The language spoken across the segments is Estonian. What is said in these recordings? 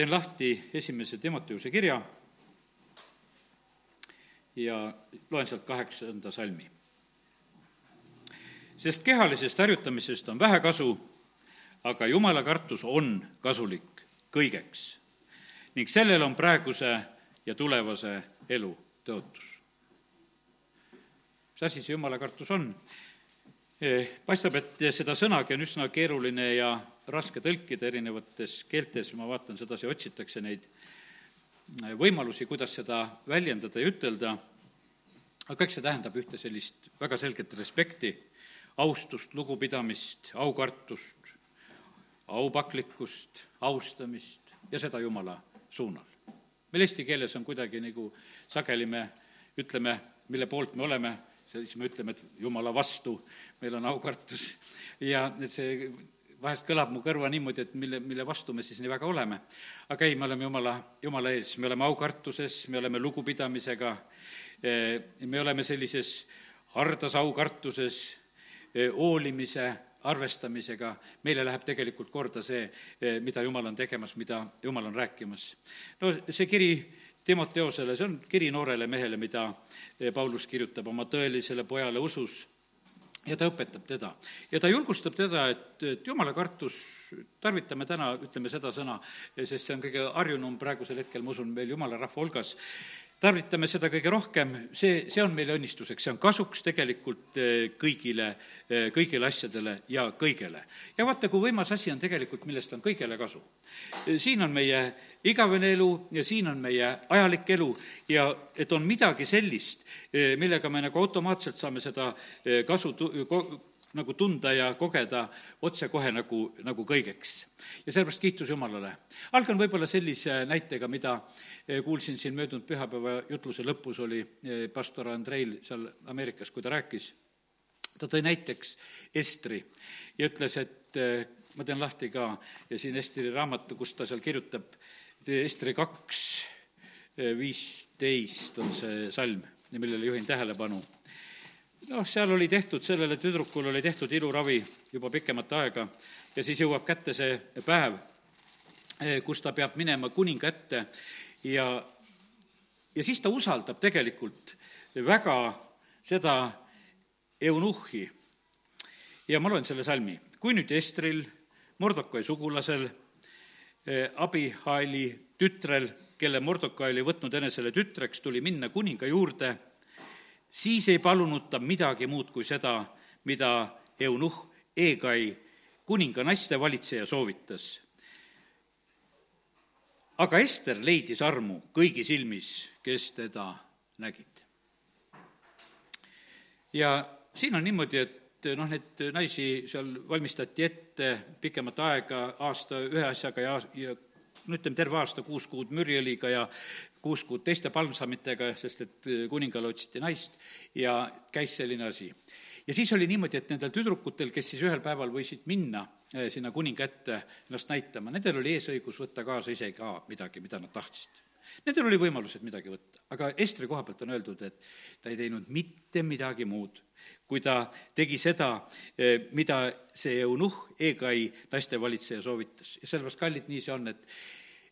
teen lahti esimese Timoteuse kirja ja loen sealt kaheksanda salmi. sest kehalisest harjutamisest on vähe kasu, aga jumala kartus on kasulik kõigeks ning sellel on praeguse ja tulevase elu tõotus. mis asi see jumala kartus on? paistab, et seda sõnagi on üsna keeruline ja raske tõlkida erinevates keeltes, ma vaatan sedasi, otsitakse neid võimalusi, kuidas seda väljendada ja ütelda, aga eks see tähendab ühte sellist väga selget respekti, austust, lugupidamist, aukartust, aupaklikkust, austamist ja seda Jumala suunal. meil eesti keeles on kuidagi nagu sageli me ütleme, mille poolt me oleme, siis me ütleme, et Jumala vastu meil on aukartus ja see vahest kõlab mu kõrva niimoodi, et mille, mille vastu me siis nii väga oleme. aga ei, me oleme Jumala, Jumala ees, me oleme aukartuses, me oleme lugupidamisega, eh, me oleme sellises hardas aukartuses, eh, hoolimise, arvestamisega, meile läheb tegelikult korda see, eh, mida Jumal on tegemas, mida Jumal on rääkimas. no see kiri Timoteosele, see on kiri noorele mehele, mida Paulus kirjutab oma tõelisele pojale usus ja ta õpetab teda. ja ta julgustab teda, et, et jumala kartus, tarvitame täna, ütleme seda sõna, sest see on kõige harjunum praegusel hetkel, ma usun, meil jumala rahva hulgas, tarvitame seda kõige rohkem, see, see on meile õnnistuseks, see on kasuks tegelikult eh, kõigile, eh, kõigile asjadele ja kõigele. ja vaata, kui võimas asi on tegelikult, millest on kõigele kasu. Eh, siin on meie igavene elu ja siin on meie ajalik elu ja et on midagi sellist, millega me nagu automaatselt saame seda kasu tu-, nagu tunda ja kogeda otsekohe nagu, nagu kõigeks. ja sellepärast kiitus Jumalale. algan võib-olla sellise näitega, mida eh, kuulsin siin möödunud pühapäeva jutluse lõpus, oli eh, pastor Andreil seal Ameerikas, kui ta rääkis, ta tõi näiteks Estri ja ütles, et eh, ma teen lahti ka siin Estri raamatu, kus ta seal kirjutab, Estri kaks, viisteist on see salm, millele juhin tähelepanu noh, seal oli tehtud, sellele tüdrukule oli tehtud iluravi juba pikemat aega ja siis jõuab kätte see päev, eh, kus ta peab minema kuninga ette ja, ja siis ta usaldab tegelikult väga seda eunuhhi. ja ma loen selle salmi. kui nüüd Estril, Mordokai sugulasel, eh, Abihaili tütrel, kelle Mordokai oli võtnud enesele tütreks, tuli minna kuninga juurde siis ei palunud ta midagi muud kui seda, mida eunuhh Egai, kuninga naiste valitseja, soovitas. aga Ester leidis armu kõigi silmis, kes teda nägid. ja siin on niimoodi, et noh, neid naisi seal valmistati ette pikemat aega, aasta ühe asjaga ja, ja no ütleme, terve aasta, kuus kuud mürjõliga ja kuus kuud teiste palmsamitega, sest et äh, kuningale otsiti naist ja käis selline asi. ja siis oli niimoodi, et nendel tüdrukutel, kes siis ühel päeval võisid minna äh, sinna kuninga ette ennast näitama, nendel oli eesõigus võtta kaasa ise ka midagi, mida nad tahtsid. Nendel oli võimalused midagi võtta, aga Estri koha pealt on öeldud, et ta ei teinud mitte midagi muud, kui ta tegi seda, äh, mida see eunuhh, Egai naistevalitseja soovitas. ja sellepärast, kallid, nii see on, et,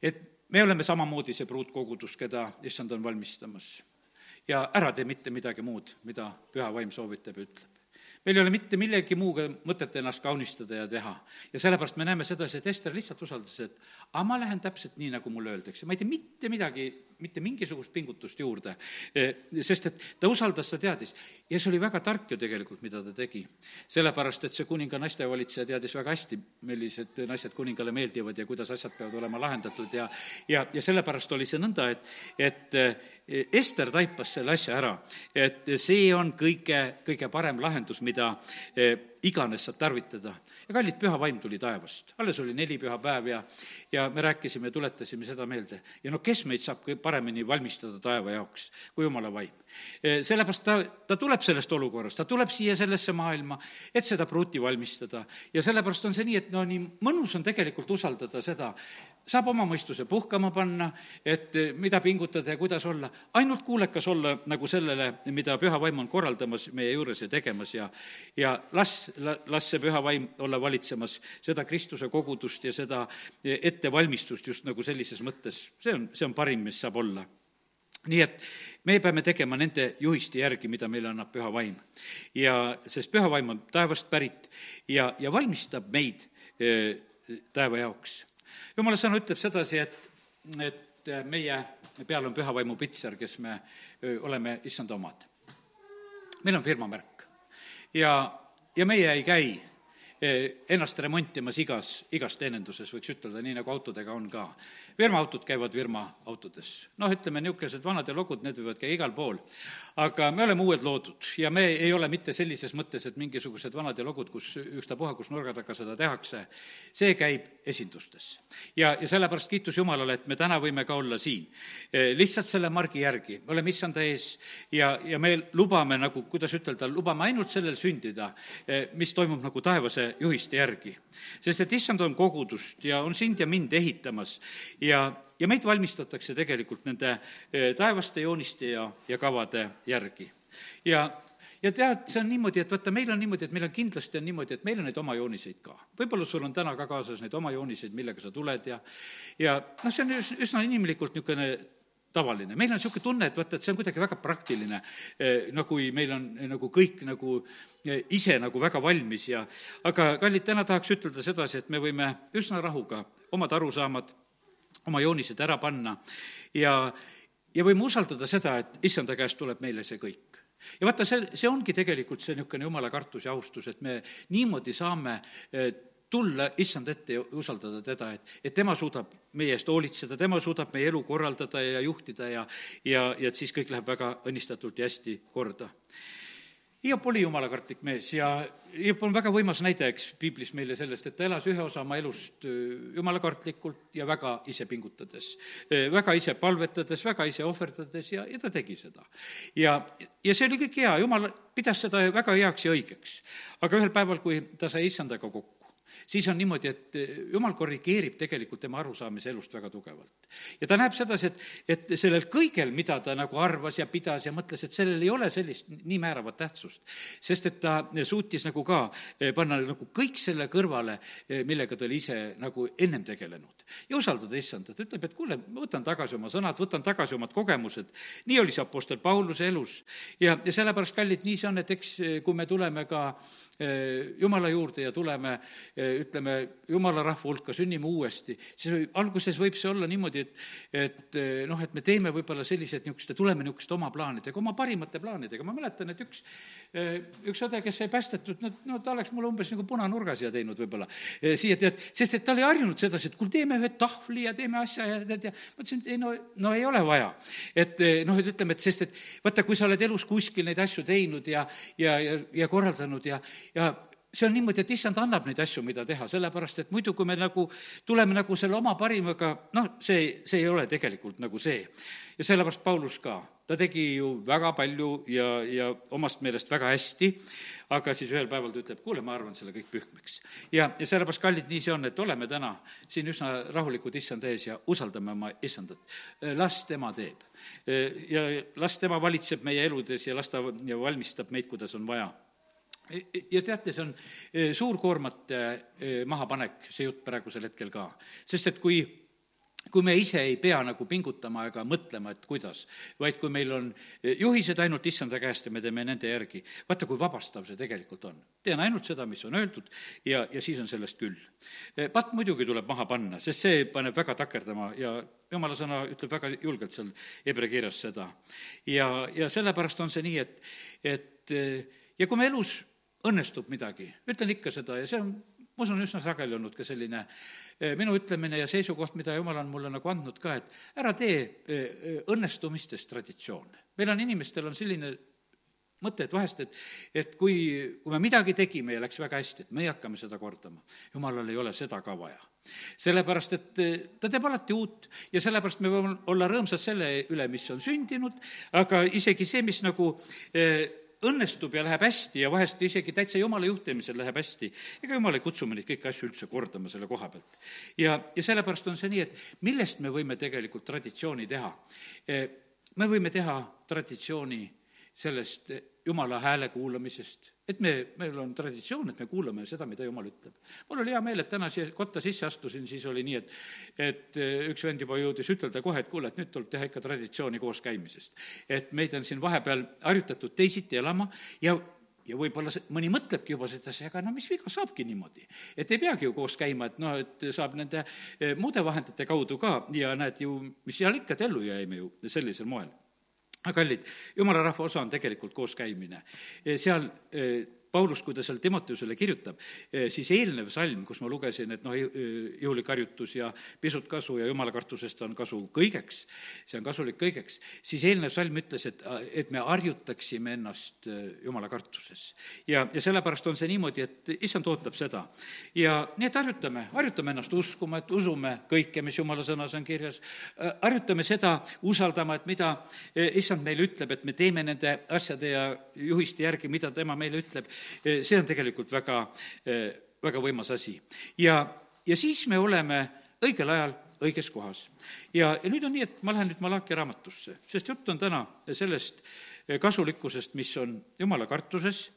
et me oleme samamoodi see pruutkogudus, keda issand on valmistamas. ja ära tee mitte midagi muud, mida püha vaim soovitab ja ütleb meil ei ole mitte millegi muuga mõtet ennast kaunistada ja teha. ja sellepärast me näeme sedasi, et Ester lihtsalt usaldas, et aga ma lähen täpselt nii, nagu mulle öeldakse, ma ei tee mitte midagi, mitte mingisugust pingutust juurde, e, sest et ta usaldas, ta teadis. ja see oli väga tark ju tegelikult, mida ta tegi. sellepärast, et see kuninga naistevalitseja teadis väga hästi, millised naised kuningale meeldivad ja kuidas asjad peavad olema lahendatud ja ja, ja sellepärast oli see nõnda, et, et Ester taipas selle asja ära, et see on kõige, kõige parem lahendus, mida eh, iganes saab tarvitada. ja kallid, püha vaim tuli taevast, alles oli neli pühapäev ja, ja me rääkisime, tuletasime seda meelde. ja no kes meid saab kõige paremini valmistada taeva jaoks kui jumala vaim. Eh, sellepärast ta, ta tuleb sellest olukorrast, ta tuleb siia sellesse maailma, et seda pruuti valmistada. ja sellepärast on see nii, et no nii mõnus on tegelikult usaldada seda, saab oma mõistuse puhkama panna, et mida pingutada ja kuidas olla, ainult kuulekas olla nagu sellele, mida püha vaim on korraldamas meie juures ja tegemas ja ja las, las see püha vaim olla valitsemas seda Kristuse kogudust ja seda ettevalmistust just nagu sellises mõttes, see on, see on parim, mis saab olla. Nii et me peame tegema nende juhiste järgi, mida meile annab püha vaim. ja sest püha vaim on taevast pärit ja, ja valmistab meid eh, taeva jaoks jumala sõna ütleb sedasi, et, et meie peal on pühavaimu pitser, kes me oleme issanda omad. meil on firmamärk ja, ja meie ei käi ennast remontimas igas, igas teeninduses, võiks ütelda, nii nagu autodega on ka. firmaautod käivad firmaautodes. noh, ütleme, niisugused vanad ja logud, need võivad käia igal pool. Aga me oleme uued loodud ja me ei ole mitte sellises mõttes, et mingisugused vanad ja logud, kus ükstapuha, kus nurga taga seda tehakse, see käib esindustes. ja, ja sellepärast kiitus Jumalale, et me täna võime ka olla siin. lihtsalt selle margi järgi, me oleme issanda ees ja, ja me lubame nagu, kuidas ütelda, lubame ainult sellel sündida, mis toimub nagu taevase juhiste järgi. sest et issand on kogudust ja on sind ja mind ehitamas ja, ja meid valmistatakse tegelikult nende eh, taevaste jooniste ja, ja kavade järgi. ja ja tead, see on niimoodi, et vaata, meil on niimoodi, et meil on kindlasti on niimoodi, et meil on neid oma jooniseid ka. võib-olla sul on täna ka kaasas neid oma jooniseid, millega sa tuled ja ja noh, see on üsna inimlikult niisugune tavaline, meil on niisugune tunne, et vaata, et see on kuidagi väga praktiline, eh, no kui meil on eh, nagu kõik nagu eh, ise nagu väga valmis ja aga kallid, täna tahaks ütelda sedasi, et me võime üsna rahuga omad arusaamad, oma joonised ära panna ja, ja võime usaldada seda, et issanda käest tuleb meile see kõik ja vaata, see, see ongi tegelikult see niisugune jumala kartus ja austus, et me niimoodi saame tulla issand ette ja usaldada teda, et, et tema suudab meie eest hoolitseda, tema suudab meie elu korraldada ja juhtida ja, ja, ja et siis kõik läheb väga õnnistatult ja hästi korda. Hiop oli jumalakartlik mees ja Hiop on väga võimas näide, eks, piiblis meile sellest, et ta elas ühe osa oma elust jumalakartlikult ja väga ise pingutades. väga ise palvetades, väga ise ohverdades ja, ja ta tegi seda. ja, ja see oli kõik hea, jumal pidas seda väga heaks ja õigeks. aga ühel päeval, kui ta sai issandaga kokku, siis on niimoodi, et eh, jumal korrigeerib tegelikult tema arusaamise elust väga tugevalt. ja ta näeb sedasi, et, et sellel kõigel, mida ta nagu arvas ja pidas ja mõtles, et sellel ei ole sellist nii määravat tähtsust, sest et ta suutis nagu ka eh, panna nagu kõik selle kõrvale, eh, millega ta oli ise nagu ennem tegelenud. ja usaldada issandat, ütleb, et kuule, ma võtan tagasi oma sõnad, võtan tagasi omad kogemused. nii oli see Apostel Pauluse elus ja, ja sellepärast, kallid, nii see on, et eks kui me tuleme ka Jumala juurde ja tuleme ütleme, jumala rahva hulka, sünnime uuesti, siis alguses võib see olla niimoodi, et, et noh, et me teeme võib-olla sellised niisuguste, tuleme niisuguste oma plaanidega, oma parimate plaanidega, ma mäletan, et üks, üks õde, kes sai päästetud, no, no ta oleks mulle umbes nagu punanurga siia teinud võib-olla, siia tead, sest et ta oli harjunud sedasi, et kuule, teeme ühe tahvli ja teeme asja ja tead, ja ma ütlesin, et ei no, no ei ole vaja. et noh, et ütleme, et sest et vaata, kui sa oled elus kuskil neid asju teinud ja, ja, ja, ja korraldanud ja, ja see on niimoodi, et issand annab neid asju, mida teha, sellepärast et muidu, kui me nagu tuleme nagu selle oma parimaga, noh, see, see ei ole tegelikult nagu see. ja sellepärast Paulus ka, ta tegi ju väga palju ja, ja omast meelest väga hästi, aga siis ühel päeval ta ütleb, kuule, ma arvan selle kõik pühkmeks. ja, ja sellepärast, kallid, nii see on, et oleme täna siin üsna rahulikud issand ees ja usaldame oma issandat. las tema teeb. ja las tema valitseb meie eludes ja las ta valmistab meid, kuidas on vaja ja teate, see on eh, suur koormate eh, mahapanek, see jutt praegusel hetkel ka. sest et kui kui me ise ei pea nagu pingutama ega mõtlema, et kuidas, vaid kui meil on eh, juhised ainult issanda käest ja me teeme nende järgi, vaata, kui vabastav see tegelikult on. teen ainult seda, mis on öeldud ja, ja siis on sellest küll. patt muidugi tuleb maha panna, sest see paneb väga takerdama ja jumala sõna ütleb väga julgelt seal Hebra kirjas seda. ja, ja sellepärast on see nii, et, et ja kui me elus õnnestub midagi, ütlen ikka seda ja see on, ma usun, üsna sageli olnud ka selline eh, minu ütlemine ja seisukoht, mida jumal on mulle nagu andnud ka, et ära tee eh, õnnestumistest traditsioone. meil on inimestel on selline mõte, et vahest, et, et kui, kui me midagi tegime ja läks väga hästi, et meie hakkame seda kordama. jumalal ei ole seda ka vaja. sellepärast, et eh, ta teeb alati uut ja sellepärast me võime olla rõõmsad selle üle, mis on sündinud, aga isegi see, mis nagu õnnestub ja läheb hästi ja vahest isegi täitsa jumala juhtimisel läheb hästi, ega jumal ei kutsu meid kõiki asju üldse kordama selle koha pealt. ja, ja sellepärast on see nii, et millest me võime tegelikult traditsiooni teha? me võime teha traditsiooni sellest jumala hääle kuulamisest, et me, meil on traditsioon, et me kuulame seda, mida jumal ütleb. mul oli hea meel, et täna siia kotta sisse astusin, siis oli nii, et et üks vend juba jõudis ütelda kohe, et kuule, et nüüd tuleb teha ikka traditsiooni koos käimisest. et meid on siin vahepeal harjutatud teisiti elama ja ja võib-olla see, mõni mõtlebki juba sedasi, aga no mis viga, saabki niimoodi. et ei peagi ju koos käima, et noh, et saab nende eh, muude vahendite kaudu ka ja näed ju, mis seal ikka, et ellu jäime ju sellisel moel aga kallid, jumala rahva osa on tegelikult kooskäimine. seal eh, Paulus, kui ta seal Timoteusele kirjutab, eh, siis eelnev salm, kus ma lugesin, et noh, jõulik harjutus ja pisut kasu ja jumalakartusest on kasu kõigeks, see on kasulik kõigeks, siis eelnev salm ütles, et, et me harjutaksime ennast eh, jumalakartuses. ja, ja sellepärast on see niimoodi, et issand ootab seda. ja nii, et harjutame, harjutame ennast uskuma, et usume kõike, mis jumala sõnas on kirjas, äh, harjutame seda usaldama, et mida issand meile ütleb, et me teeme nende asjade ja juhiste järgi, mida tema meile ütleb Eh, see on tegelikult väga, eh, väga võimas asi. ja, ja siis me oleme õigel ajal õiges kohas. ja, ja nüüd on nii, et ma lähen nüüd Malachi raamatusse, sest jutt on täna sellest eh, kasulikkusest, mis on jumala kartuses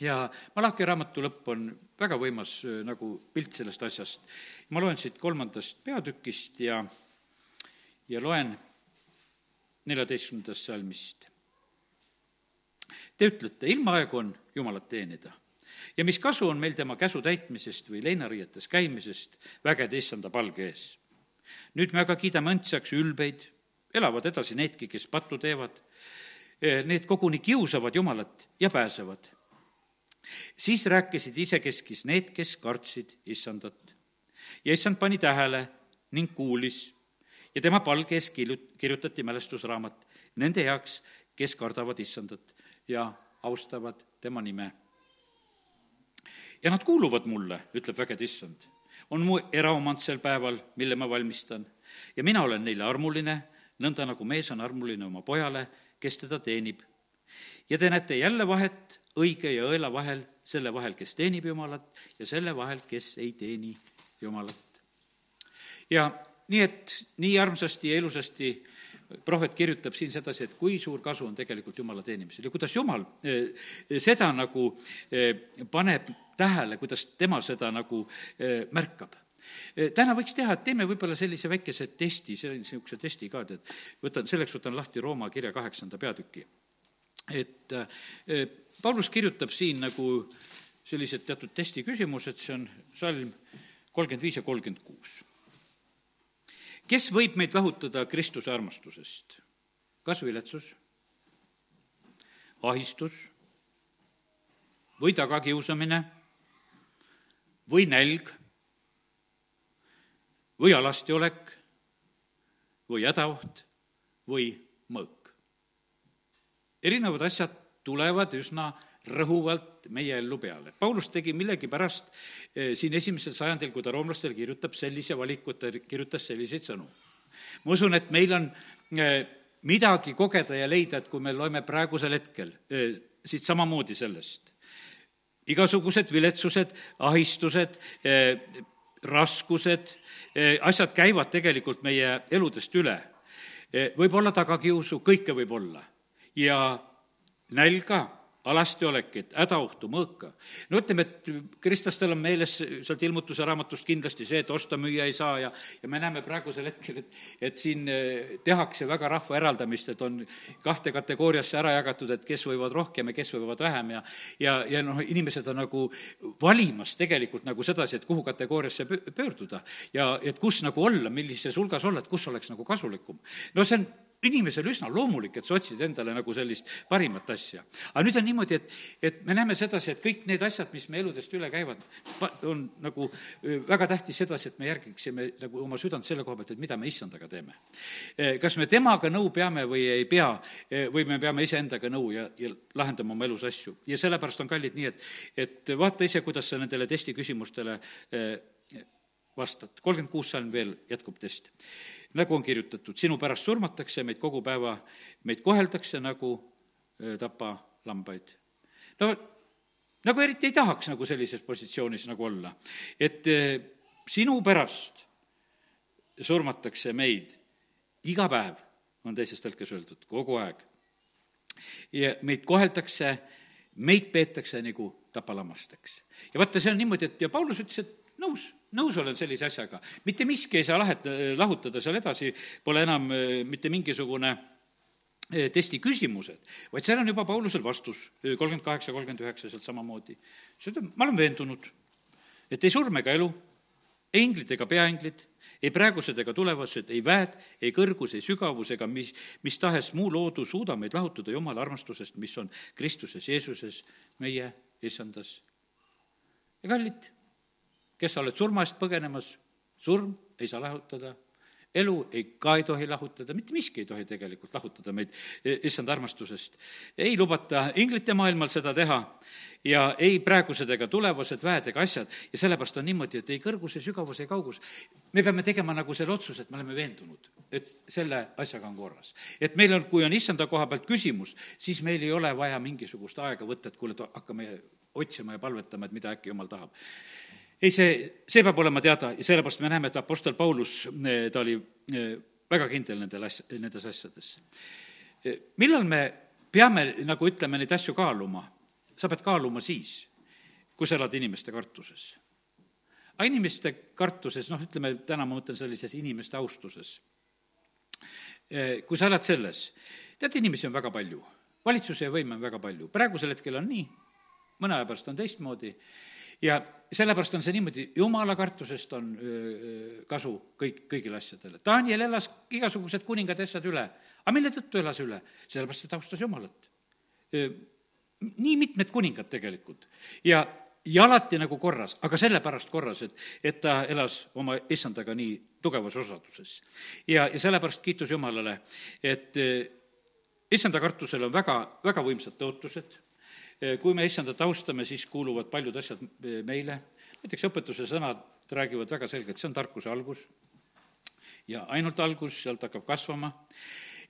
ja Malachi raamatu lõpp on väga võimas nagu pilt sellest asjast. ma loen siit kolmandast peatükist ja, ja loen neljateistkümnendast salmist Te ütlete, ilmaaegu on Jumalat teenida. ja mis kasu on meil tema käsu täitmisest või leinariietes käimisest vägede issanda palge ees? nüüd me aga kiidame õndsaks ülbeid, elavad edasi needki, kes pattu teevad, e, need koguni kiusavad Jumalat ja pääsevad. siis rääkisid isekeskis need, kes kartsid issandat. ja issand pani tähele ning kuulis ja tema palge ees kirjutati mälestusraamat nende heaks, kes kardavad issandat ja austavad tema nime. ja nad kuuluvad mulle, ütleb vägede issand. on mu eraomand sel päeval, mille ma valmistan ja mina olen neile armuline, nõnda nagu mees on armuline oma pojale, kes teda teenib. ja te näete jälle vahet õige ja õela vahel, selle vahel, kes teenib Jumalat ja selle vahel, kes ei teeni Jumalat. ja nii et nii armsasti ja ilusasti prohvet kirjutab siin sedasi, et kui suur kasu on tegelikult Jumala teenimisel ja kuidas Jumal eh, seda nagu eh, paneb tähele, kuidas tema seda nagu eh, märkab. Täna võiks teha, et teeme võib-olla sellise väikese testi, niisuguse testi ka, tead, võtan, selleks võtan lahti Rooma kirja kaheksanda peatüki. et Paulus kirjutab siin nagu sellised teatud testi küsimused, see on salm kolmkümmend viis ja kolmkümmend kuus kes võib meid lahutada Kristuse armastusest? kas viletsus, ahistus? Või tagakiusamine? Või nälg? Või alastiolek? Või hädaoht? Või mõõk. erinevad asjad tulevad üsna rõhuvalt meie ellu peale. Paulus tegi millegipärast eh, siin esimesel sajandil, kui ta roomlastele kirjutab, sellise valiku, ta kirjutas selliseid sõnu. ma usun, et meil on eh, midagi kogeda ja leida, et kui me loeme praegusel hetkel eh, siit samamoodi sellest, igasugused viletsused, ahistused, raskused, asjad käivad tegelikult meie eludest üle. võib olla tagakiusu, kõike võib olla. ja nälga alastiolekit, hädaohtu, mõõka. no ütleme, et kristlastel on meeles sealt ilmutuse raamatust kindlasti see, et osta-müüa ei saa ja, ja me näeme praegusel hetkel, et, et siin eh, tehakse väga rahva eraldamist, et on kahte kategooriasse ära jagatud, et kes võivad rohkem ja kes võivad vähem ja ja, ja noh, inimesed on nagu valimas tegelikult nagu sedasi, et kuhu kategooriasse pöörduda ja et kus nagu olla, millises hulgas olla, et kus oleks nagu kasulikum. no see on inimesel üsna loomulik, et sa otsid endale nagu sellist parimat asja. aga nüüd on niimoodi, et, et me näeme sedasi, et kõik need asjad, mis me eludest üle käivad, on nagu väga tähtis sedasi, et me järgiksime nagu oma südant selle koha pealt, et mida me issandaga teeme. kas me temaga nõu peame või ei pea, või me peame iseendaga nõu ja, ja lahendama oma elus asju. ja sellepärast on kallid nii, et, et vaata ise, kuidas sa nendele testiküsimustele vastad. kolmkümmend kuus salm veel jätkub test nagu on kirjutatud, sinu pärast surmatakse, meid kogu päeva, meid koheldakse nagu tapa lambaid. no nagu eriti ei tahaks nagu sellises positsioonis nagu olla, et sinu pärast surmatakse meid iga päev, on teises tõlkes öeldud, kogu aeg. ja meid koheldakse, meid peetakse nagu tapalammasteks. ja vaata, see on niimoodi, et ja Paulus ütles, et nõus, nõus olen sellise asjaga. mitte miski ei saa lahet-, lahutada seal edasi, pole enam eh, mitte mingisugune Eh, testi küsimused, vaid seal on juba Paulusel vastus, eh, kolmkümmend kaheksa, kolmkümmend üheksa sealt samamoodi. see ütleb, ma olen veendunud, et ei surm ega elu, ei inglid ega peainglid, ei praegused ega tulevased, ei väed, ei kõrgus, ei sügavus ega mis, mis tahes muu loodu suuda meid lahutada Jumala armastusest, mis on Kristuses Jeesuses, meie issandas. ja kallid, kes sa oled surma eest põgenemas, surm ei saa lahutada elu ei, ka ei tohi lahutada, mitte miski ei tohi tegelikult lahutada meid issand armastusest. ei lubata inglite maailmal seda teha ja ei praegused ega tulevased väed ega asjad ja sellepärast on niimoodi, et ei kõrgus, ei sügavus, ei kaugus. me peame tegema nagu selle otsuse, et me oleme veendunud, et selle asjaga on korras. et meil on, kui on issanda koha pealt küsimus, siis meil ei ole vaja mingisugust aega võtta, et kuule, hakkame otsima ja palvetama, et mida äkki jumal tahab ei, see, see peab olema teada ja sellepärast me näeme, et Apostel Paulus, eh, ta oli eh, väga kindel nendel as-, nendes asjades. Eh, millal me peame, nagu ütleme, neid asju kaaluma? sa pead kaaluma siis, kui sa elad inimeste kartuses. aga inimeste kartuses, noh, ütleme täna ma mõtlen sellises inimeste austuses. kui sa elad selles, tead, inimesi on väga palju, valitsuse võime on väga palju, praegusel hetkel on nii, mõne aja pärast on teistmoodi ja sellepärast on see niimoodi, jumala kartusest on kasu kõik, kõigile asjadele. Daniel elas igasugused kuningad asjad üle, aga mille tõttu elas üle? sellepärast, et ta austas Jumalat. nii mitmed kuningad tegelikult ja, ja alati nagu korras, aga sellepärast korras, et, et ta elas oma issandaga nii tugevas osaduses. ja, ja sellepärast kiitus Jumalale, et issanda kartusel on väga, väga võimsad tõotused kui me issandat austame, siis kuuluvad paljud asjad meile, näiteks õpetuse sõnad räägivad väga selgelt, see on tarkuse algus ja ainult algus, sealt hakkab kasvama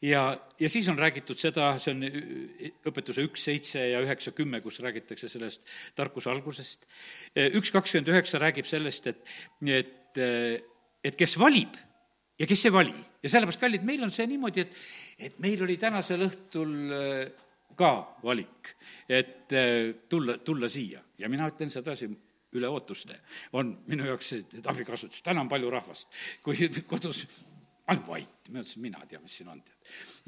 ja, ja siis on räägitud seda, see on eh, õpetuse üks, seitse ja üheksa, kümme, kus räägitakse sellest tarkuse algusest. üks kakskümmend üheksa räägib sellest, et, et, et kes valib ja kes ei vali. ja sellepärast, kallid, meil on see niimoodi, et, et meil oli tänasel õhtul ka valik, et äh, tulla, tulla siia. Ja mina ütlen sedasi, üle ootuste. On minu jaoks see, abikasutus, täna on palju rahvast, kui kodus ainult vait, ma ütlesin, mina ei tea, mis siin on,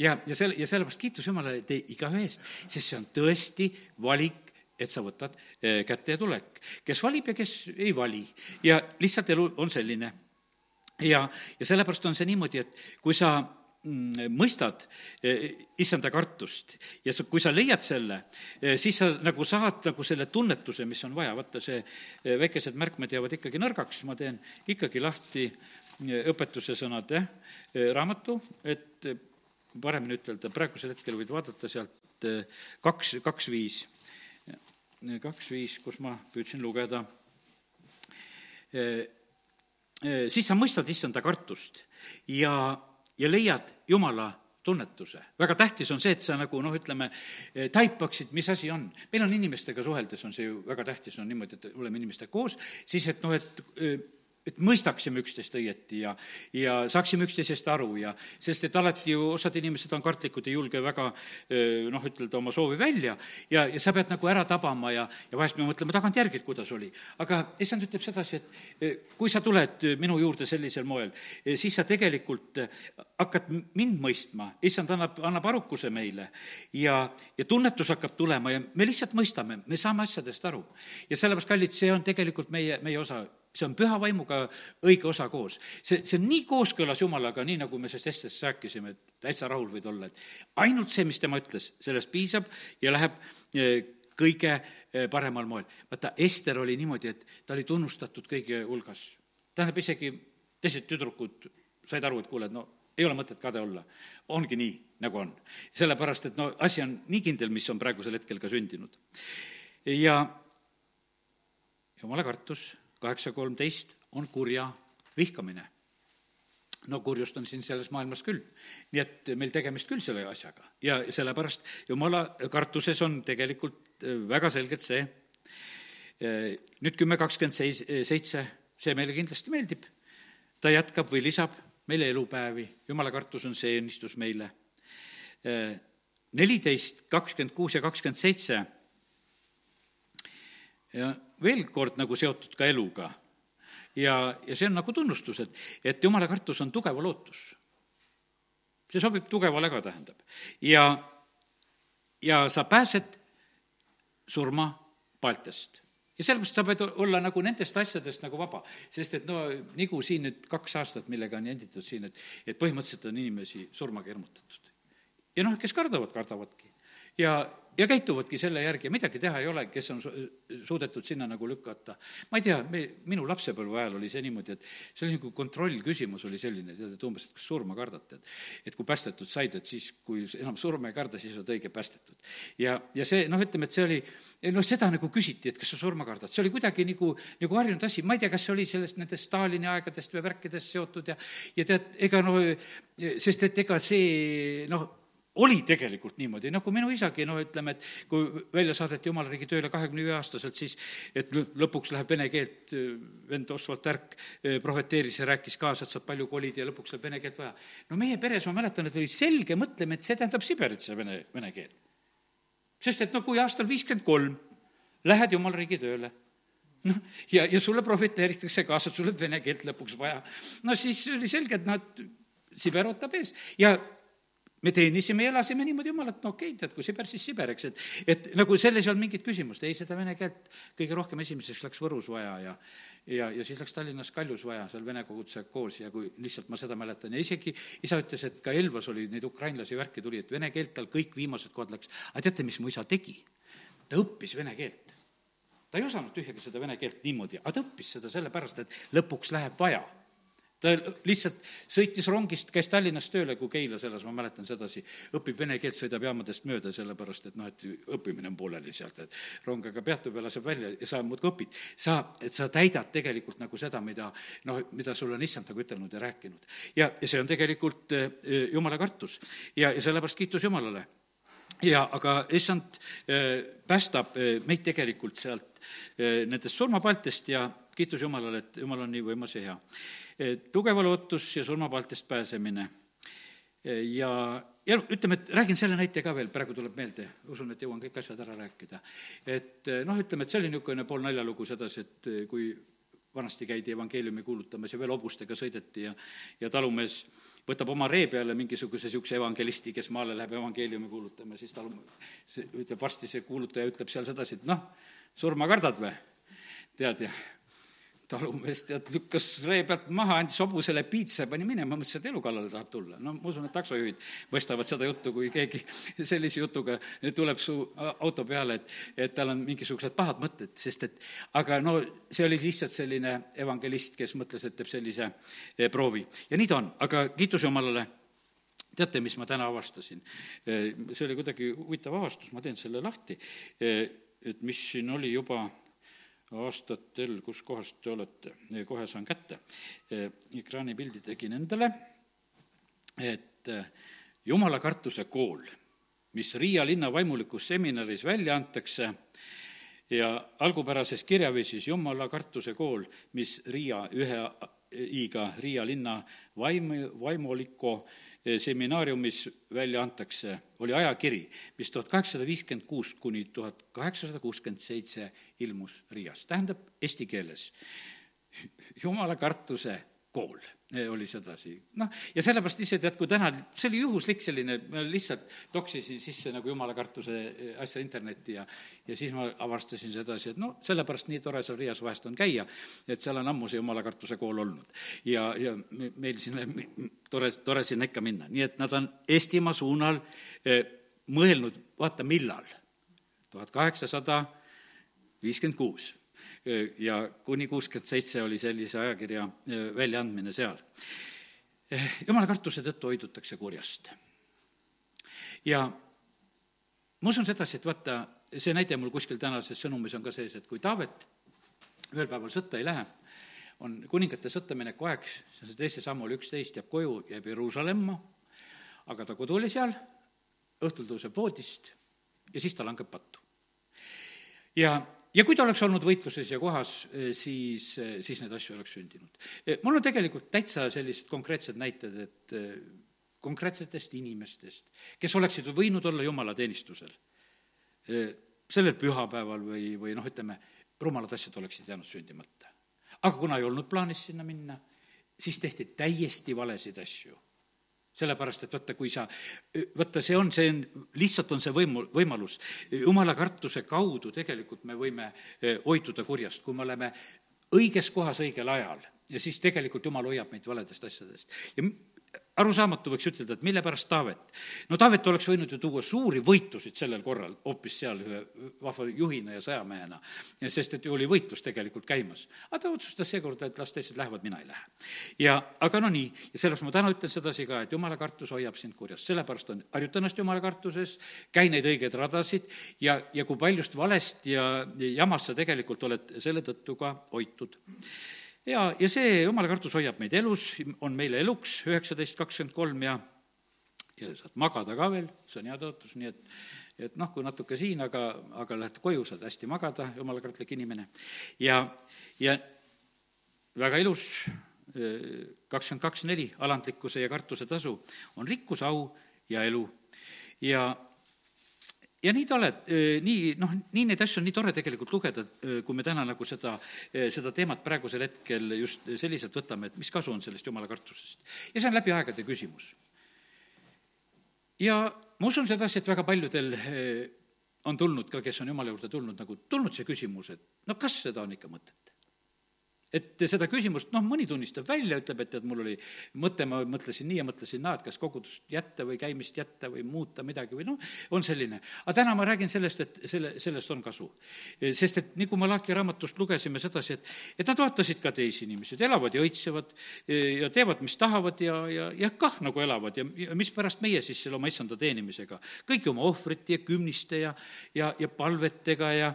ja, ja selle, ja sellepärast kiitus Jumalale te igaühe eest, sest see on tõesti valik, et sa võtad äh, kätte ja tulek. kes valib ja kes ei vali. Ja lihtsalt elu on selline. ja, ja sellepärast on see niimoodi, et kui sa mõistad eh, issanda kartust. Ja sa, kui sa leiad selle, eh, siis sa nagu saad nagu selle tunnetuse, mis on vaja, vaata see eh, väikesed märkmed jäävad ikkagi nõrgaks, ma teen ikkagi lahti õpetuse sõnade raamatu, et paremini ütelda, praegusel hetkel võid vaadata sealt kaks, kaks viis, kaks viis, kus ma püüdsin lugeda, siis sa mõistad issanda kartust. Ja ja leiad Jumala tunnetuse. väga tähtis on see, et sa nagu noh, ütleme, taipaksid, mis asi on. meil on inimestega suheldes, on see ju väga tähtis, on niimoodi, et oleme inimestega koos, siis et noh, et et mõistaksime üksteist õieti ja, ja saaksime üksteisest aru ja sest et alati ju osad inimesed on kartlikud, ei julge väga noh, ütelda oma soovi välja ja, ja sa pead nagu ära tabama ja, ja vahest me mõtleme tagantjärgi, et kuidas oli. aga issand ütleb sedasi, et kui sa tuled minu juurde sellisel moel, siis sa tegelikult hakkad mind mõistma, issand annab, annab arukuse meile ja, ja tunnetus hakkab tulema ja me lihtsalt mõistame, me saame asjadest aru. ja sellepärast, kallid, see on tegelikult meie, meie osa see on püha vaimuga õige osa koos. see, see on nii kooskõlas Jumalaga, nii nagu me sellest Estest rääkisime, et täitsa rahul võid olla, et ainult see, mis tema ütles, sellest piisab ja läheb eh, kõige eh, paremal moel. vaata, Ester oli niimoodi, et ta oli tunnustatud kõigi hulgas. tähendab, isegi teised tüdrukud said aru, et kuule, et no ei ole mõtet kade olla. ongi nii, nagu on. sellepärast, et no asi on nii kindel, mis on praegusel hetkel ka sündinud. ja jumala kartus kaheksa kolmteist on kurja vihkamine. no kurjust on siin selles maailmas küll. nii et meil tegemist küll selle asjaga ja sellepärast jumala kartuses on tegelikult väga selgelt see, nüüd kümme kakskümmend seis-, seitse, see meile kindlasti meeldib, ta jätkab või lisab meile elupäevi, jumala kartus on see õnnistus meile. neliteist, kakskümmend kuus ja kakskümmend seitse ja veel kord nagu seotud ka eluga. ja, ja see on nagu tunnustus, et, et jumala kartus on tugeva lootus. see sobib tugevale ka, tähendab. ja, ja sa pääsed surma paeltest ja sellepärast sa pead olla nagu nendest asjadest nagu vaba, sest et no nagu siin nüüd kaks aastat, millega on jänditud siin, et, et põhimõtteliselt on inimesi surmaga hirmutatud. ja noh, kes kardavad, kardavadki. Ja, ja käituvadki selle järgi midagi teha ei ole, kes on suudetud sinna nagu lükata. ma ei tea, me, minu lapsepõlve ajal oli see niimoodi, et see oli nagu kontrollküsimus oli selline, tead, et umbes, et kas surma kardate, et et kui päästetud said, et siis, kui enam surma ei karda, siis oled õige päästetud. ja, ja see, noh, ütleme, et see oli, noh, seda nagu küsiti, et kas sa surma kardad, see oli kuidagi nagu, nagu harjunud asi, ma ei tea, kas see oli sellest nendest Stalini aegadest või värkidest seotud ja ja tead, ega noh, sest et ega see noh, oli tegelikult niimoodi, nagu minu isagi, no ütleme, et kui välja saadeti jumala riigi tööle kahekümne viie aastaselt, siis et lõpuks läheb vene keelt, vend Oswald Tärk prohveteeris ja rääkis kaasa, et saab palju kolida ja lõpuks läheb vene keelt vaja. no meie peres, ma mäletan, et oli selge mõtlemine, et see tähendab Siberit, see vene, vene keel. sest et no kui aastal viiskümmend kolm lähed jumala riigi tööle, noh, ja, ja sulle prohveteeritakse kaasa, et sul läheb vene keelt lõpuks vaja, no siis oli selge, et noh, et Siber ootab ees ja me teenisime ja elasime niimoodi jumalat, no okei okay,, tead, kui Siber, siis Siber, eks, et et nagu selles ei olnud mingit küsimust, ei, seda vene keelt kõige rohkem esimeseks läks Võrus vaja ja ja, ja siis läks Tallinnas Kaljus vaja, seal vene kogudusega koos ja kui lihtsalt ma seda mäletan ja isegi isa ütles, et ka Elvas oli neid ukrainlasi värki tuli, et vene keelt tal kõik viimased kohad läks. aga teate, mis mu isa tegi? ta õppis vene keelt. ta ei osanud tühjagi seda vene keelt niimoodi, aga ta õppis seda sellepärast, et lõpuks läheb vaja ta lihtsalt sõitis rongist, käis Tallinnas tööle, kui Keilas elas, ma mäletan sedasi, õpib vene keelt, sõidab jaamadest mööda, sellepärast et noh, et õppimine on pooleli sealt, et rong aga peatub ja laseb välja ja sa muudkui õpid. sa, et sa täidad tegelikult nagu seda, mida noh, mida sulle on issand nagu ütelnud ja rääkinud. ja, ja see on tegelikult eh, jumala kartus ja, ja sellepärast kiitus Jumalale ja aga issand eh, päästab eh, meid tegelikult sealt nendest surmapaltist ja kiitus Jumalale, et Jumal on nii võimas ja hea tugev lootus ja surmapaltist pääsemine. ja, ja ütleme, et räägin selle näite ka veel, praegu tuleb meelde, usun, et jõuan kõik asjad ära rääkida. et noh, ütleme, et see oli niisugune pool naljalugu sedasi, et kui vanasti käidi evangeeliumi kuulutamas ja veel hobustega sõideti ja, ja talumees võtab oma ree peale mingisuguse niisuguse evangelisti, kes maale läheb evangeeliumi kuulutama, siis talu-, see ütleb varsti, see kuulutaja ütleb seal sedasi, et noh, surma kardad või? tead, ja talumees tead, lükkas ree pealt maha, andis hobusele piitsa ja pani minema, mõtles, et elu kallale tahab tulla. no ma usun, et taksojuhid mõistavad seda juttu, kui keegi sellise jutuga tuleb su auto peale, et, et tal on mingisugused pahad mõtted, sest et aga no see oli lihtsalt selline evangelist, kes mõtles, et teeb sellise eh, proovi. ja nii ta on, aga kiitus Jumalale teate, mis ma täna avastasin? Eh, see oli kuidagi huvitav avastus, ma teen selle lahti, eh, et mis siin oli juba aastatel, kus kohas te olete, kohe saan kätte. ekraanipildi tegin endale, et eh, jumala kartuse kool, mis Riia linna vaimulikus seminaris välja antakse ja algupärases kirjaviisis Jumala kartuse kool, mis Riia ühe i-ga Riia linna vaim, vaimuliku seminaariumis välja antakse, oli ajakiri, mis tuhat kaheksasada viiskümmend kuus kuni tuhat kaheksasada kuuskümmend seitse ilmus Riias, tähendab eesti keeles. Jumala kartuse kool oli sedasi. noh, ja sellepärast ise tead, kui täna, see oli juhuslik selline, ma lihtsalt toksisin sisse nagu jumala kartuse asja internetti ja ja siis ma avastasin sedasi, et no sellepärast nii tore seal Riias vahest on käia, et seal on ammu see jumala kartuse kool olnud. ja, ja meil sinna, tore, tore sinna ikka minna, nii et nad on Eestimaa suunal eh, mõelnud, vaata millal, tuhat kaheksasada viiskümmend kuus ja kuni kuuskümmend seitse oli sellise ajakirja väljaandmine seal. Jumala kartuse tõttu hoidutakse kurjast. ja ma usun sedasi, et vaata, see näide mul kuskil tänases sõnumis on ka sees, et kui Taavet ühel päeval sõtta ei lähe, on kuningate sõtta mineku aeg, see on see teise sammul üksteist, jääb koju, jääb Jeruusalemma, aga ta kodu oli seal, õhtul tõuseb voodist ja siis ta langeb pattu. ja, ja kui ta oleks olnud võitluses ja kohas, siis, siis neid asju oleks sündinud. mul on tegelikult täitsa sellised konkreetsed näited, et konkreetsetest inimestest, kes oleksid võinud olla jumalateenistusel sellel pühapäeval või, või noh, ütleme, rumalad asjad oleksid jäänud sündimata. aga kuna ei olnud plaanis sinna minna, siis tehti täiesti valesid asju. Sellepärast, et vaata, kui sa, vaata, see on, see on, lihtsalt on see võimu, võimalus, jumala kartuse kaudu tegelikult me võime eh, hoiduda kurjast, kui me oleme õiges kohas õigel ajal ja siis tegelikult Jumal hoiab meid valedest asjadest. ja arusaamatu, võiks ütelda, et mille pärast Taavet. no Taavet oleks võinud ju tuua suuri võitusid sellel korral, hoopis seal ühe vahva juhina ja sõjamehena, sest et ju oli võitlus tegelikult käimas. aga ta otsustas seekord, et las teised lähevad, mina ei lähe. ja aga no nii, ja sellepärast ma täna ütlen sedasi ka, et jumala kartus hoiab sind kurjas, sellepärast on, harjuta ennast jumala kartuses, käi neid õigeid radasid ja, ja kui paljust valest ja jamast sa tegelikult oled selle tõttu ka hoitud ja, ja see jumala kartus hoiab meid elus, on meile eluks, üheksateist kakskümmend kolm ja ja saad magada ka veel, see on hea tõotus, nii et et noh, kui natuke siin, aga, aga lähed koju, saad hästi magada, jumala kartlik inimene. ja, ja väga ilus, kakskümmend kaks neli, alandlikkuse ja kartuse tasu on rikkus, au ja elu. ja ja nii ta oled, nii noh, nii neid asju on nii tore tegelikult lugeda, kui me täna nagu seda, seda teemat praegusel hetkel just selliselt võtame, et mis kasu on sellest jumala kartusest. ja see on läbi aegade küsimus. ja ma usun sedasi, et väga paljudel on tulnud ka, kes on jumala juurde tulnud, nagu tulnud see küsimus, et no kas seda on ikka mõtet et seda küsimust, noh, mõni tunnistab välja, ütleb, et tead, mul oli mõte, ma mõtlesin nii ja mõtlesin naa, et kas kogudust jätta või käimist jätta või muuta midagi või noh, on selline. aga täna ma räägin sellest, et selle, sellest on kasu. sest et nagu Malachi raamatust lugesime sedasi, et, et nad vaatasid ka teisi inimesi, elavad ja õitsevad ja teevad, mis tahavad ja, ja, ja kah nagu elavad ja, ja mispärast meie siis selle oma issanda teenimisega. kõiki oma ohvrite ja kümniste ja, ja, ja palvetega ja,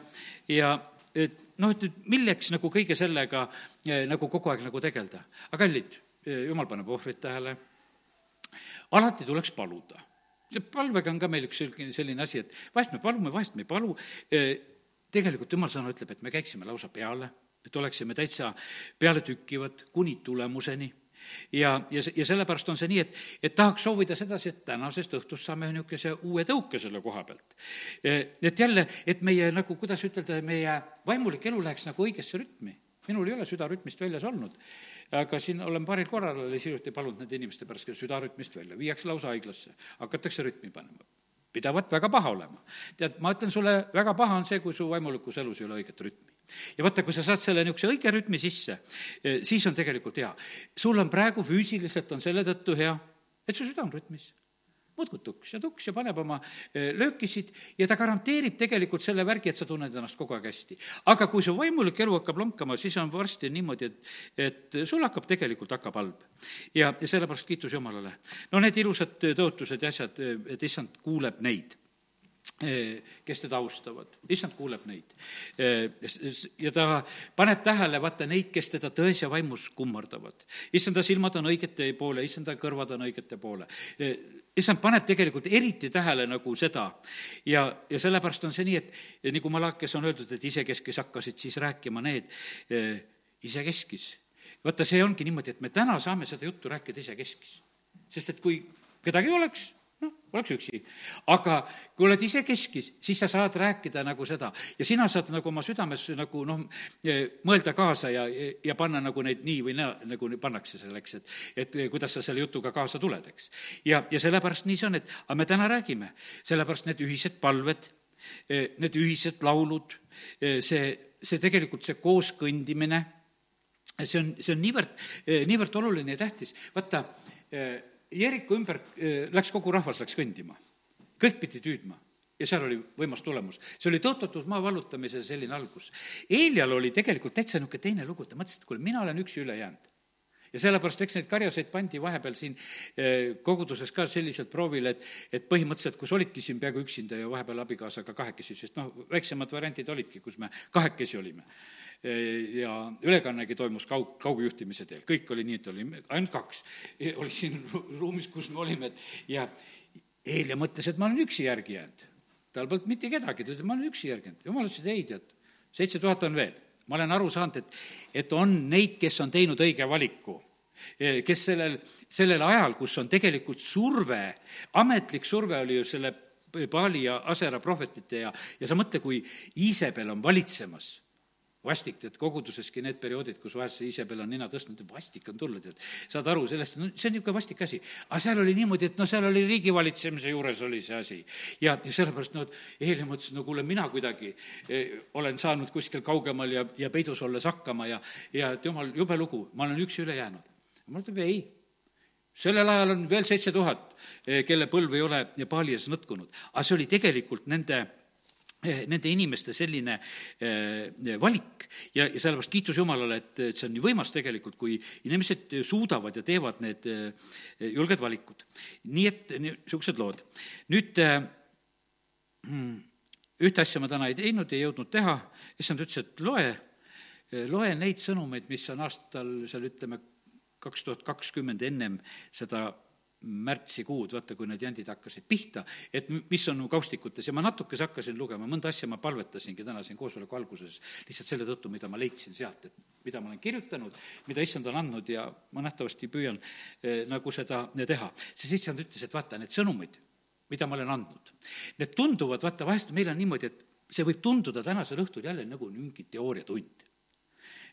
ja et noh, et nüüd milleks nagu kõige sellega eh, nagu kogu aeg nagu tegeleda. aga kallid, eh, jumal paneb ohvrit tähele, alati tuleks paluda. see palvega on ka meil üks selline asi, et vahest me palume, vahest me ei palu, eh, tegelikult jumal sõna ütleb, et me käiksime lausa peale, et oleksime täitsa pealetükkivad kuni tulemuseni ja, ja, ja sellepärast on see nii, et, et tahaks soovida sedasi, et tänasest õhtust saame niisuguse uue tõuke selle koha pealt. et jälle, et meie nagu, kuidas ütelda, meie vaimulik elu läheks nagu õigesse rütmi. minul ei ole süda rütmist väljas olnud, aga siin olen paaril korral alles hiljuti palunud nende inimeste pärast, kes süda rütmist välja, viiakse lausa haiglasse, hakatakse rütmi panema pidavat väga paha olema. tead, ma ütlen sulle, väga paha on see, kui su vaimulikus elus ei ole õiget rütmi ja vaata, kui sa saad selle niisuguse õige rütmi sisse, eh, siis on tegelikult hea. sul on praegu füüsiliselt on selle tõttu hea, et su süda on rütmis muudkui tuks ja tuks ja paneb oma eh, löökisid ja ta garanteerib tegelikult selle värgi, et sa tunned ennast kogu aeg hästi. aga kui su vaimulik elu hakkab lonkama, siis on varsti niimoodi, et, et sul hakkab tegelikult, hakkab halb. ja, ja sellepärast kiitus Jumalale. no need ilusad tõotused ja asjad, et issand kuuleb neid Eh, kes teda austavad, issand kuuleb neid. Eh, ja ta paneb tähele, vaata, neid, kes teda tões ja vaimus kummardavad. issanda silmad on õigete poole, issanda kõrvad on õigete poole. Eh, issand paneb tegelikult eriti tähele nagu seda ja, ja sellepärast on see nii, et nagu Malakes on öeldud, et isekeskis hakkasid siis rääkima need isekeskis. vaata, see ongi niimoodi, et me täna saame seda juttu rääkida isekeskis. sest et kui kedagi ei oleks, noh, oleks üksi. aga kui oled ise keskis, siis sa saad rääkida nagu seda ja sina saad nagu oma südames nagu noh, mõelda kaasa ja, ja panna nagu neid nii või naa, nagu pannakse selleks, et, et kuidas sa selle jutuga kaasa tuled, eks. ja, ja sellepärast nii see on, et aga me täna räägime, sellepärast need ühised palved, need ühised laulud, see, see tegelikult, see koos kõndimine, see on, see on niivõrd, niivõrd oluline ja tähtis. vaata, Jeriko ümber äh, läks kogu rahvas, läks kõndima. kõik pidi tüüdma ja seal oli võimas tulemus. see oli tõotatud maa vallutamise selline algus. Eelial oli tegelikult täitsa niisugune teine lugu, ta mõtles, et kuule, mina olen üksi üle jäänud ja sellepärast, eks neid karjaseid pandi vahepeal siin äh, koguduses ka selliselt proovile, et, et põhimõtteliselt, kus olidki siin peaaegu üksinda ja vahepeal abikaasaga kahekesi, sest noh, väiksemad variandid olidki, kus me kahekesi olime ja ülekannegi toimus kaug, kaugjuhtimise teel, kõik oli nii, et oli ainult kaks. oli siin ruumis, kus me olime, et ja Eelia mõtles, et ma olen üksi järgi jäänud. tal polnud mitte kedagi, ta ütles, ma olen üksi järgi jäänud. jumal ütles, et ei, tead, seitse tuhat on veel. ma olen aru saanud, et, et on neid, kes on teinud õige valiku kes sellel, sellel ajal, kus on tegelikult surve, ametlik surve oli ju selle Paali ja Asera prohvetite ja, ja sa mõtle, kui Iisabel on valitsemas vastik, tead, koguduseski need perioodid, kus vahest see Iisabel on nina tõstnud, vastik on tulla, tead. saad aru sellest, no see on niisugune vastik asi. aga seal oli niimoodi, et no seal oli riigivalitsemise juures oli see asi. ja, ja sellepärast no Eeli mõtles, no kuule, mina kuidagi eh, olen saanud kuskil kaugemal ja, ja peidus olles hakkama ja, ja et jumal, jube lugu, ma olen üksi üle jäänud. jumal ütleb ei sellel ajal on veel seitse tuhat, eh, kelle põlv ei ole paali ees nõtkunud. aga see oli tegelikult nende nende inimeste selline eh, valik ja, ja sellepärast kiitus Jumalale, et, et see on nii võimas tegelikult, kui inimesed suudavad ja teevad need julged valikud. nii et niisugused lood. nüüd hmm, ühte asja ma täna ei teinud, ei jõudnud teha, issand ütles, et loe, loe neid sõnumeid, mis on aastal seal ütleme, kaks tuhat kakskümmend ennem seda märtsikuud, vaata, kui need jandid hakkasid pihta, et mis on kaustikutes ja ma natukese hakkasin lugema, mõnda asja ma palvetasingi täna siin koosoleku alguses, lihtsalt selle tõttu, mida ma leidsin sealt, et mida ma olen kirjutanud, mida issand on andnud ja ma nähtavasti püüan eh, nagu seda teha. siis issand ütles, et vaata, need sõnumid, mida ma olen andnud, need tunduvad, vaata, vahest meil on niimoodi, et see võib tunduda tänasel õhtul jälle nagu mingi teooriatund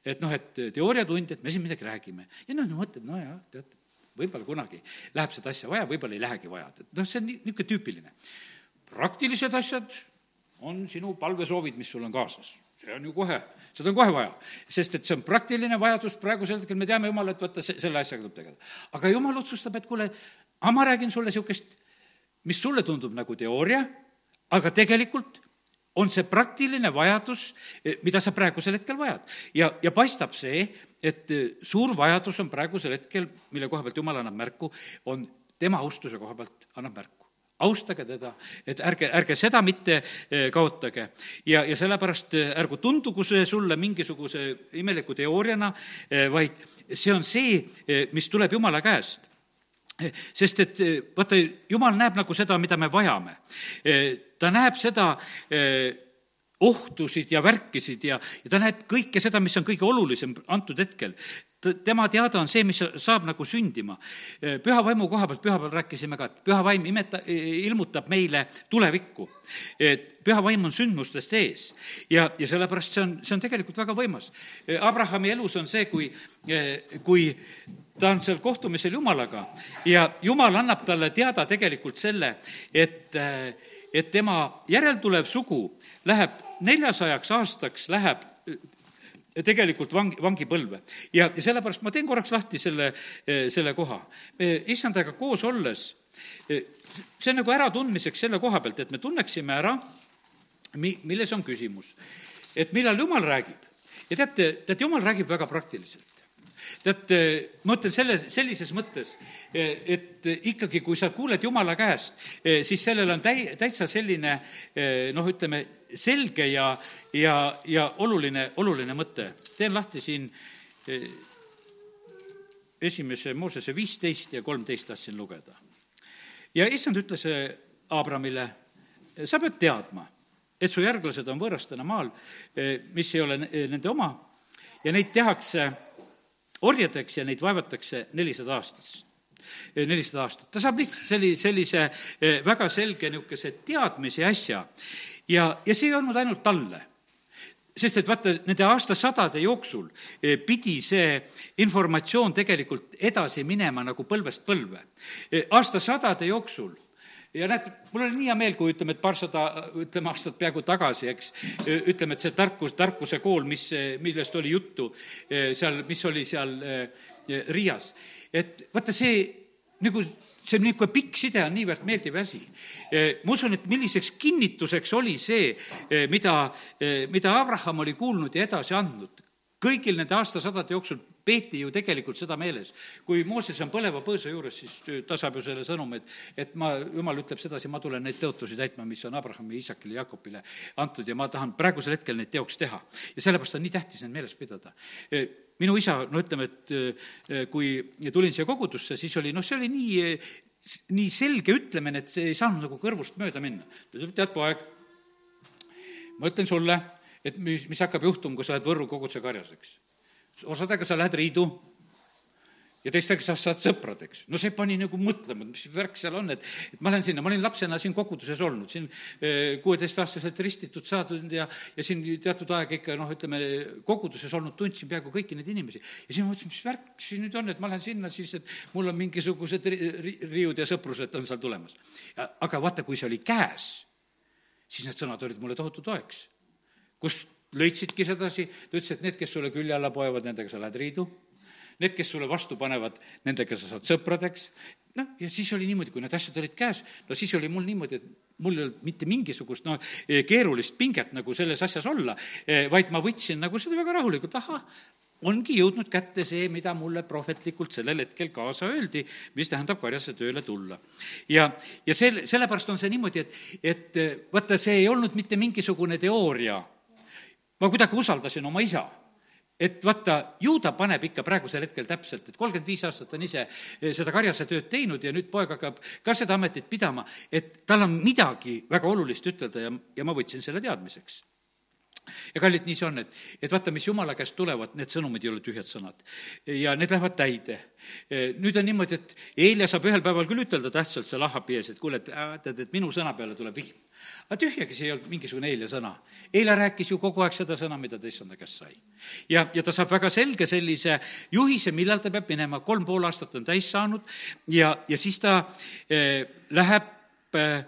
et noh, et teooriatund, et me siin midagi räägime. ja noh, mõtled, nojah, tead, võib-olla kunagi läheb seda asja vaja, võib-olla ei lähegi vaja, et noh, see on niisugune tüüpiline. praktilised asjad on sinu palvesoovid, mis sul on kaasas see on ju kohe, seda on kohe vaja. sest et see on praktiline vajadus, praegusel hetkel me teame, jumal, et vaata, selle asjaga tuleb tegeleda. aga jumal otsustab, et kuule, aga ma räägin sulle niisugust, mis sulle tundub nagu teooria, aga tegelikult on see praktiline vajadus, eh, mida sa praegusel hetkel vajad. ja, ja paistab see, et eh, suur vajadus on praegusel hetkel, mille koha pealt Jumal annab märku, on tema austuse koha pealt annab märku austage teda, et ärge, ärge seda mitte eh, kaotage. ja, ja sellepärast ärgu tundugu see sulle mingisuguse imeliku teooriana, vaid see on see, mis tuleb Jumala käest sest et vaata, jumal näeb nagu seda, mida me vajame. ta näeb seda eh, ohtusid ja värkisid ja, ja ta näeb kõike seda, mis on kõige olulisem antud hetkel. tema teada on see, mis saab nagu sündima. Püha vaimu koha pealt, pühapäeval rääkisime ka, et püha vaim imeta, ilmutab meile tulevikku. et püha vaim on sündmustest ees ja, ja sellepärast see on, see on tegelikult väga võimas. Abrahami elus on see, kui, kui ta on seal kohtumisel Jumalaga ja Jumal annab talle teada tegelikult selle, et, et tema järeltulev sugu läheb neljasajaks aastaks, läheb tegelikult vang, vangipõlve. ja, ja sellepärast ma teen korraks lahti selle, selle koha. issandaga koos olles, see on nagu äratundmiseks selle koha pealt, et me tunneksime ära, mi-, milles on küsimus. et millal Jumal räägib. ja teate, teate, Jumal räägib väga praktiliselt tead, ma ütlen selle, sellises mõttes, et ikkagi, kui sa kuuled Jumala käest, siis sellel on täi-, täitsa selline noh, ütleme, selge ja, ja, ja oluline, oluline mõte. teen lahti siin esimese Moosese viisteist ja kolmteist tahtsin lugeda. ja issand ütles Abramile, sa pead teadma, et su järglased on võõrastena maal, mis ei ole nende oma ja neid tehakse orjadeks ja neid vaevatakse nelisada aastat nelisada aastat. ta saab lihtsalt selli-, sellise eh, väga selge niisuguse teadmise asja ja, ja see ei olnud ainult talle sest et vaata, nende aastasadade jooksul eh, pidi see informatsioon tegelikult edasi minema nagu põlvest põlve. Aastasadade jooksul ja näed, mul oli nii hea meel, kui ütleme, et paarsada, ütleme, aastat peaaegu tagasi, eks, ütleme, et see tarkus, tarkuse kool, mis, millest oli juttu seal, mis oli seal Riias, et vaata see nagu see niisugune pikk side on niivõrd meeldiv asi. ma usun, et milliseks kinnituseks oli see, mida, mida Abraham oli kuulnud ja edasi andnud kõigil nende aastasadade jooksul peeti ju tegelikult seda meeles. kui Mooses on põleva põõsa juures, siis ta saab ju selle sõnumi, et, et ma, jumal ütleb sedasi, ma tulen neid tõotusi täitma, mis on Abrahamile, Iisakile, Jakobile antud ja ma tahan praegusel hetkel neid teoks teha. ja sellepärast on nii tähtis neid meeles pidada minu isa, no ütleme, et kui tulin siia kogudusse, siis oli noh, see oli nii, nii selge ütlemine, et see ei saanud nagu kõrvust mööda minna. ta ütleb, tead, poeg, ma ütlen sulle, et mis, mis hakkab juhtuma, kui sa lähed Võrru koguduse karjaseks. Osadega sa lähed Riidu ja teistega sa saad sõpradeks. no see pani nagu mõtlema, et mis värk seal on, et, et ma lähen sinna, ma olin lapsena siin koguduses olnud, siin eh, kuueteistaastaselt ristitud saadud ja, ja siin teatud aeg ikka noh, ütleme, koguduses olnud, tundsin peaaegu kõiki neid inimesi. ja siis ma mõtlesin, mis värk siin nüüd on, et ma lähen sinna siis, et mul on mingisugused ri, ri, riiud ja sõprused on seal tulemas. aga vaata, kui see oli käes, siis need sõnad olid mulle tohutu toeks. kust lõitsidki sedasi, ta ütles, et need, kes sulle külje alla poevad, nendega sa lähed riidu need, kes sulle vastu panevad, nendega sa saad sõpradeks, noh, ja siis oli niimoodi, kui need asjad olid käes, no siis oli mul niimoodi, et mul ei olnud mitte mingisugust noh, keerulist pinget nagu selles asjas olla, vaid ma võtsin nagu seda väga rahulikult, ahah, ongi jõudnud kätte see, mida mulle prohvetlikult sellel hetkel kaasa öeldi, mis tähendab karjasse tööle tulla. ja, ja sel-, sellepärast on see niimoodi, et, et vaata, see ei olnud mitte mingisugune teooria. Ma kuidagi usaldasin oma isa. Et vaata, ju ta paneb ikka praegusel hetkel täpselt, et kolmkümmend viis aastat on ise eh, seda karjase tööd teinud ja nüüd poeg hakkab ka seda ametit pidama, et tal on midagi väga olulist ütelda ja, ja ma võtsin selle teadmiseks ja kallid, nii see on, et, et vaata, mis jumala käest tulevad, need sõnumid ei ole tühjad sõnad. ja need lähevad täide. nüüd on niimoodi, et eile saab ühel päeval küll ütelda tähtsalt seal ahhapi ees, et kuule, et äh, tead, et minu sõna peale tuleb vihm. aga tühjagi see ei olnud mingisugune eile sõna. eile rääkis ju kogu aeg seda sõna, mida ta issanda käest sai. ja, ja ta saab väga selge sellise juhise, millal ta peab minema, kolm pool aastat on täis saanud ja, ja siis ta eh, läheb eh,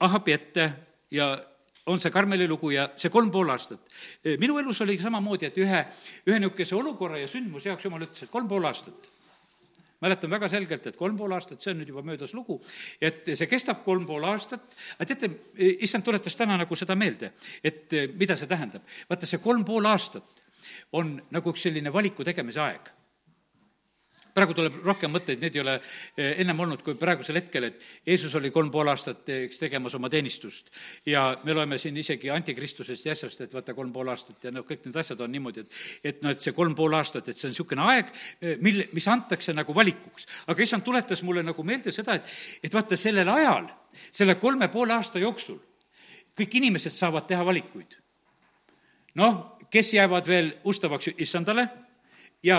ahhapi ette ja on see Karmeli lugu ja see kolm pool aastat. minu elus oli samamoodi, et ühe, ühe niisuguse olukorra ja sündmuse jaoks jumal ütles, et kolm pool aastat. mäletan väga selgelt, et kolm pool aastat, see on nüüd juba möödas lugu, et see kestab kolm pool aastat, aga teate, issand tuletas täna nagu seda meelde, et mida see tähendab. vaata, see kolm pool aastat on nagu üks selline valiku tegemise aeg praegu tuleb rohkem mõtteid, need ei ole eh, ennem olnud kui praegusel hetkel, et Jeesus oli kolm pool aastat, eks, tegemas oma teenistust. ja me loeme siin isegi antikristusest ja asjast, et vaata, kolm pool aastat ja noh, kõik need asjad on niimoodi, et et noh, et see kolm pool aastat, et see on niisugune aeg, eh, mil, mis antakse nagu valikuks. aga issand tuletas mulle nagu meelde seda, et, et vaata, sellel ajal, selle kolme poole aasta jooksul kõik inimesed saavad teha valikuid. noh, kes jäävad veel ustavaks issandale ja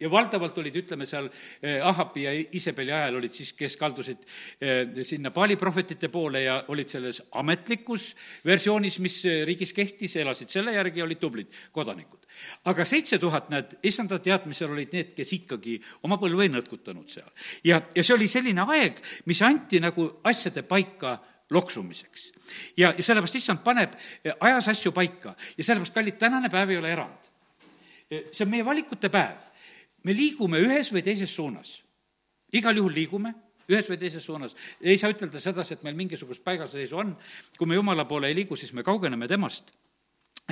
ja valdavalt olid, ütleme seal eh, Ahabi ja Isabeli ajal olid siis, kes kaldusid eh, sinna Paali prohvetite poole ja olid selles ametlikus versioonis, mis eh, riigis kehtis, elasid selle järgi ja olid tublid kodanikud. aga seitse tuhat, näed, issanda teadmisel olid need, kes ikkagi oma põlve ei nõtkutanud seal. ja, ja see oli selline aeg, mis anti nagu asjade paika loksumiseks. ja, ja sellepärast issand paneb ajas asju paika ja sellepärast, kallid, tänane päev ei ole erand. see on meie valikute päev me liigume ühes või teises suunas. igal juhul liigume ühes või teises suunas. ei saa ütelda sedasi, et meil mingisugust paigalseisu on. kui me jumala poole ei liigu, siis me kaugeneme temast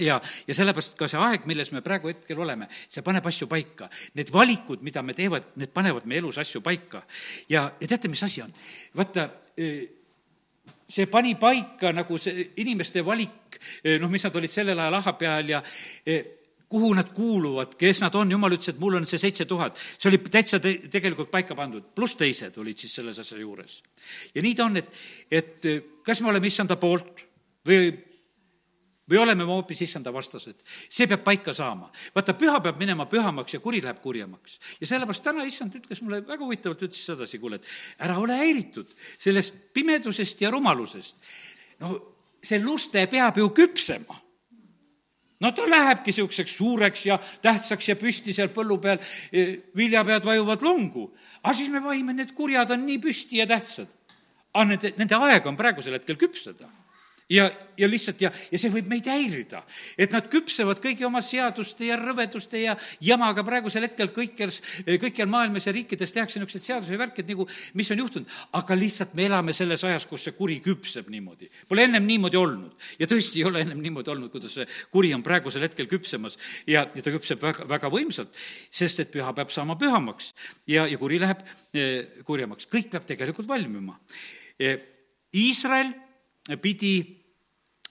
ja, ja sellepärast ka see aeg, milles me praegu hetkel oleme, see paneb asju paika. Need valikud, mida me teevad, need panevad meie elus asju paika. ja, ja teate, mis asi on? vaata, see pani paika nagu see inimeste valik, noh, mis nad olid sellel ajal ahha peal ja kuhu nad kuuluvad, kes nad on, jumal ütles, et mul on see seitse tuhat. see oli täitsa te-, tegelikult paika pandud, pluss teised olid siis selles asja juures. ja nii ta on, et, et kas me oleme issanda poolt või, või oleme me hoopis issanda vastased. see peab paika saama. vaata, püha peab minema pühamaks ja kuri läheb kurjemaks. ja sellepärast täna issand ütles mulle väga huvitavalt, ütles sedasi, kuule, et ära ole häiritud sellest pimedusest ja rumalusest. no see luste peab ju küpsema no ta lähebki niisuguseks suureks ja tähtsaks ja püsti seal põllu peal, e, viljapead vajuvad longu. aga siis me vahime, need kurjad on nii püsti ja tähtsad. aga nende, nende aeg on praegusel hetkel küpseda. Ja, ja lihtsalt ja, ja see võib meid häirida, et nad küpsevad kõigi oma seaduste ja rõveduste ja jamaga praegusel hetkel kõikjal, kõikjal maailmas ja riikides tehakse niisuguseid seadusi ja värke, et nagu, mis on juhtunud. aga lihtsalt me elame selles ajas, kus see kuri küpseb niimoodi. Pole ennem niimoodi olnud ja tõesti ei ole ennem niimoodi olnud, kuidas see kuri on praegusel hetkel küpsemas ja, ja ta küpseb väga, väga võimsalt, sest et püha peab saama pühamaks ja, ja kuri läheb eh, kurjemaks. kõik peab tegelikult valmima eh,. Iisrael pidi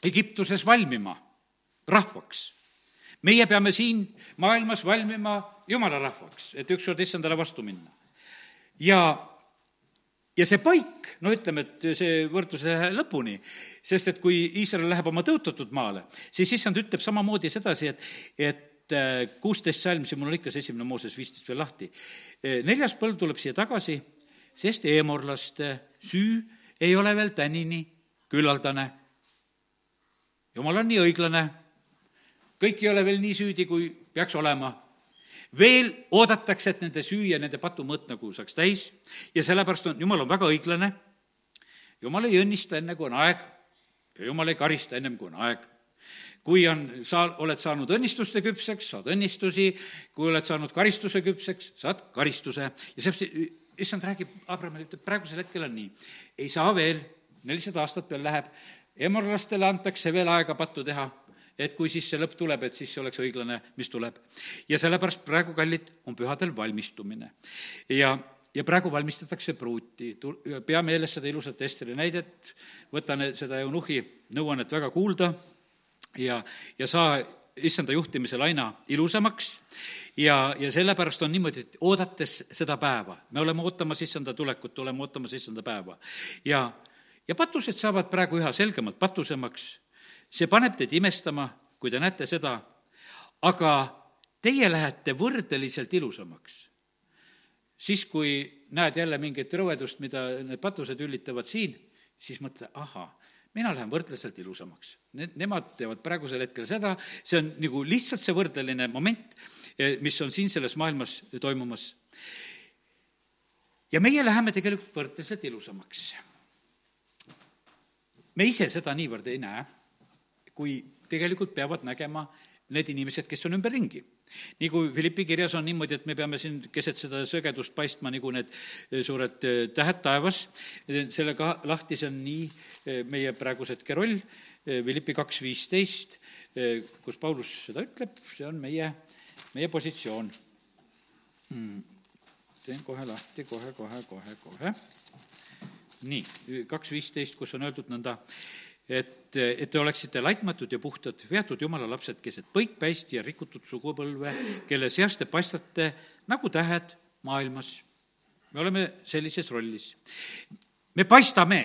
Egiptuses valmima rahvaks. meie peame siin maailmas valmima jumala rahvaks, et ükskord issandale vastu minna. ja, ja see paik, no ütleme, et see võrdluse lõpuni, sest et kui Iisrael läheb oma tõotatud maale, siis issand ütleb samamoodi sedasi, et, et äh, kuusteist salm, siin mul on ikka see esimene Mooses viisteist veel lahti. Äh, neljas põlv tuleb siia tagasi, sest eemorlaste süü ei ole veel tänini küllaldane. jumal on nii õiglane, kõik ei ole veel nii süüdi, kui peaks olema. veel oodatakse, et nende süü ja nende patumõõt nagu saaks täis. Ja sellepärast on, jumal on väga õiglane, jumal ei õnnista enne, kui on aeg. Ja jumal ei karista ennem, kui on aeg. Kui on, sa oled saanud õnnistuste küpseks, saad õnnistusi, kui oled saanud karistuse küpseks, saad karistuse. Ja see, issand räägib, Abramile ütleb, praegusel hetkel on nii, ei saa veel nelisada aastat veel läheb, emorlastele antakse veel aega pattu teha, et kui siis see lõpp tuleb, et siis see oleks õiglane, mis tuleb. ja sellepärast praegu, kallid, on pühadel valmistumine. ja, ja praegu valmistatakse pruuti, pea meeles seda ilusat Esteri näidet, võta seda eunuhhi nõuannet väga kuulda ja, ja saa issanda juhtimisel aina ilusamaks. Ja, ja sellepärast on niimoodi, et oodates seda päeva, me oleme ootamas issanda tulekut, oleme ootamas issanda päeva. Ja ja patused saavad praegu üha selgemalt patusemaks, see paneb teid imestama, kui te näete seda, aga teie lähete võrdeliselt ilusamaks. siis, kui näed jälle mingit rõvedust, mida need patused üllitavad siin, siis mõtle, ahah, mina lähen võrdleselt ilusamaks. Need, nemad teevad praegusel hetkel seda, see on nagu lihtsalt see võrdeline moment, eh, mis on siin selles maailmas toimumas. ja meie läheme tegelikult võrdleselt ilusamaks me ise seda niivõrd ei näe, kui tegelikult peavad nägema need inimesed, kes on ümberringi. nii kui Philippi kirjas on niimoodi, et me peame siin keset seda sõgedust paistma nagu need eh, suured eh, tähed taevas, eh, sellega lahti, see on nii meie praeguse hetke roll, Philippi kaks viisteist, kus Paulus seda ütleb, see on meie, meie positsioon. Hmm.. teen kohe lahti, kohe, kohe, kohe, kohe nii, kaks viisteist, kus on öeldud nõnda, et, et te oleksite laitmatud ja puhtad, veatud jumala lapsed keset põikpäist ja rikutud sugupõlve, kelle seast te paistate nagu tähed maailmas. me oleme sellises rollis. me paistame,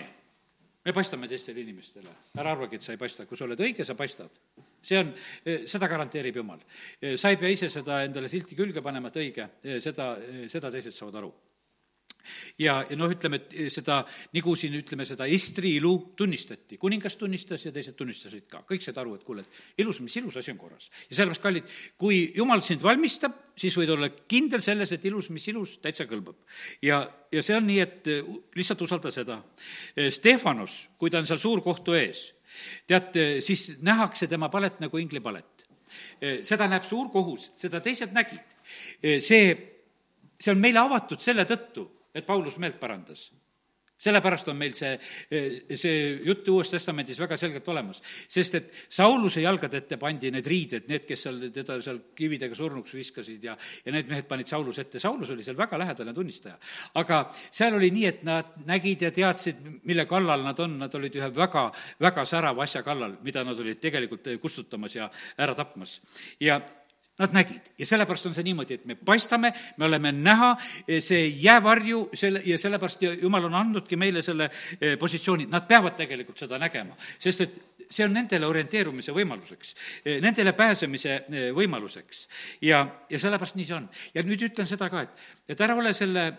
me paistame teistele inimestele, ära arvagi, et sa ei paista, kui sa oled õige, sa paistad. see on, seda garanteerib Jumal. sa ei pea ise seda endale silti külge panema, et õige, seda, seda teised saavad aru ja, ja noh, ütleme, et seda, nagu siin ütleme, seda Estri ilu tunnistati, kuningas tunnistas ja teised tunnistasid ka, kõik said aru, et kuule, et ilus, mis ilus asi on korras. ja sellepärast, kallid, kui jumal sind valmistab, siis võid olla kindel selles, et ilus, mis ilus, täitsa kõlbab. ja, ja see on nii, et uh, lihtsalt usalda seda. Stefanos, kui ta on seal suurkohtu ees, teate, siis nähakse tema palet nagu inglipalet. seda näeb suur kohus, seda teised nägid. see, see on meile avatud selle tõttu, et Paulus meelt parandas sellepärast on meil see, see jutt Uues Testamendis väga selgelt olemas. sest et Sauluse jalgade ette pandi need riided, need, kes seal teda seal kividega surnuks viskasid ja, ja need mehed panid Sauluse ette, Saulus oli seal väga lähedane tunnistaja. aga seal oli nii, et nad nägid ja teadsid, mille kallal nad on, nad olid ühe väga, väga särava asja kallal, mida nad olid tegelikult kustutamas ja ära tapmas. ja Nad nägid ja sellepärast on see niimoodi, et me paistame, me oleme näha, see jäävarju, selle, ja sellepärast Jumal on andnudki meile selle eh, positsiooni, nad peavad tegelikult seda nägema, sest et see on nendele orienteerumise võimaluseks, eh, nendele pääsemise võimaluseks. ja, ja sellepärast nii see on. ja nüüd ütlen seda ka, et, et ära ole selle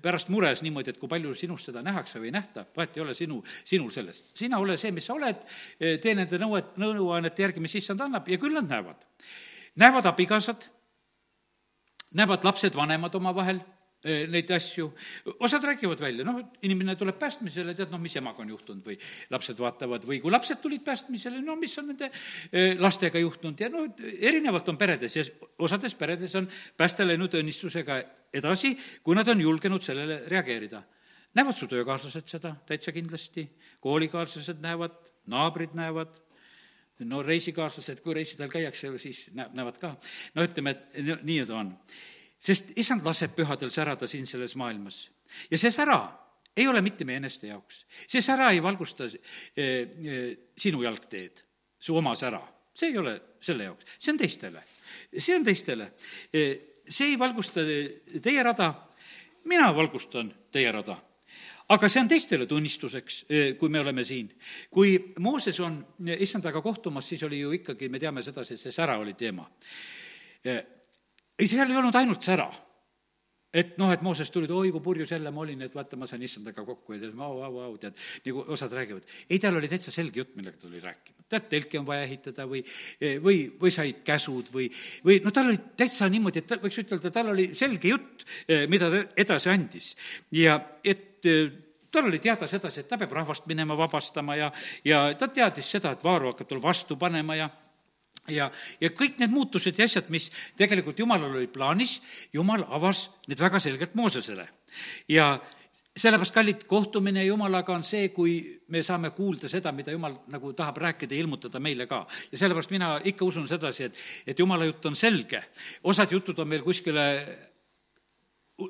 pärast mures niimoodi, et kui palju sinust seda nähakse või ei nähta, vahet ei ole sinu, sinul sellest. sina ole see, mis sa oled, tee nende nõuet, nõuannete järgi, mis issand annab ja küll nad näevad näevad abikaasad, näevad lapsed vanemad omavahel, eh, neid asju, osad räägivad välja, noh, inimene tuleb päästmisele, tead, noh, mis emaga on juhtunud või lapsed vaatavad või kui lapsed tulid päästmisele, no mis on nende eh, lastega juhtunud ja noh, erinevalt on peredes ja osades peredes on pääste läinud õnnistusega edasi, kui nad on julgenud sellele reageerida. näevad su töökaaslased seda täitsa kindlasti, koolikaaslased näevad, naabrid näevad, no reisikaaslased, kui reisidel käiakse, siis näevad ka. no ütleme, et nii ta on. sest issand laseb pühadel särada siin selles maailmas. ja see sära ei ole mitte meie eneste jaoks. see sära ei valgusta e, e, sinu jalgteed, su oma sära. see ei ole selle jaoks, see on teistele. see on teistele e,. see ei valgusta teie rada, mina valgustan teie rada aga see on teistele tunnistuseks, eh, kui me oleme siin. kui Mooses on issandaga kohtumas, siis oli ju ikkagi, me teame sedasi, et see sära oli teema. Eh, ei, seal ei olnud ainult sära et noh, et Mooses tuli, et oi kui purjus jälle ma olin, et vaata, ma sain issandaga kokku ja tead, au, au, au, tead, nagu osad räägivad. ei, tal oli täitsa selge jutt, millega ta tuli rääkima. tead, telki on vaja ehitada või, või, või said käsud või, või noh, tal oli täitsa niimoodi, et ta, võiks ütelda, tal oli selge jutt, eh, mida ta edasi andis. ja et eh, tal oli teada sedasi, et ta peab rahvast minema vabastama ja, ja ta teadis seda, et Vaaru hakkab talle vastu panema ja ja, ja kõik need muutused ja asjad, mis tegelikult Jumalal olid plaanis, Jumal avas need väga selgelt Moosesele. ja sellepärast, kallid, kohtumine Jumalaga on see, kui me saame kuulda seda, mida Jumal nagu tahab rääkida ja ilmutada meile ka. ja sellepärast mina ikka usun sedasi, et, et Jumala jutt on selge. osad jutud on meil kuskile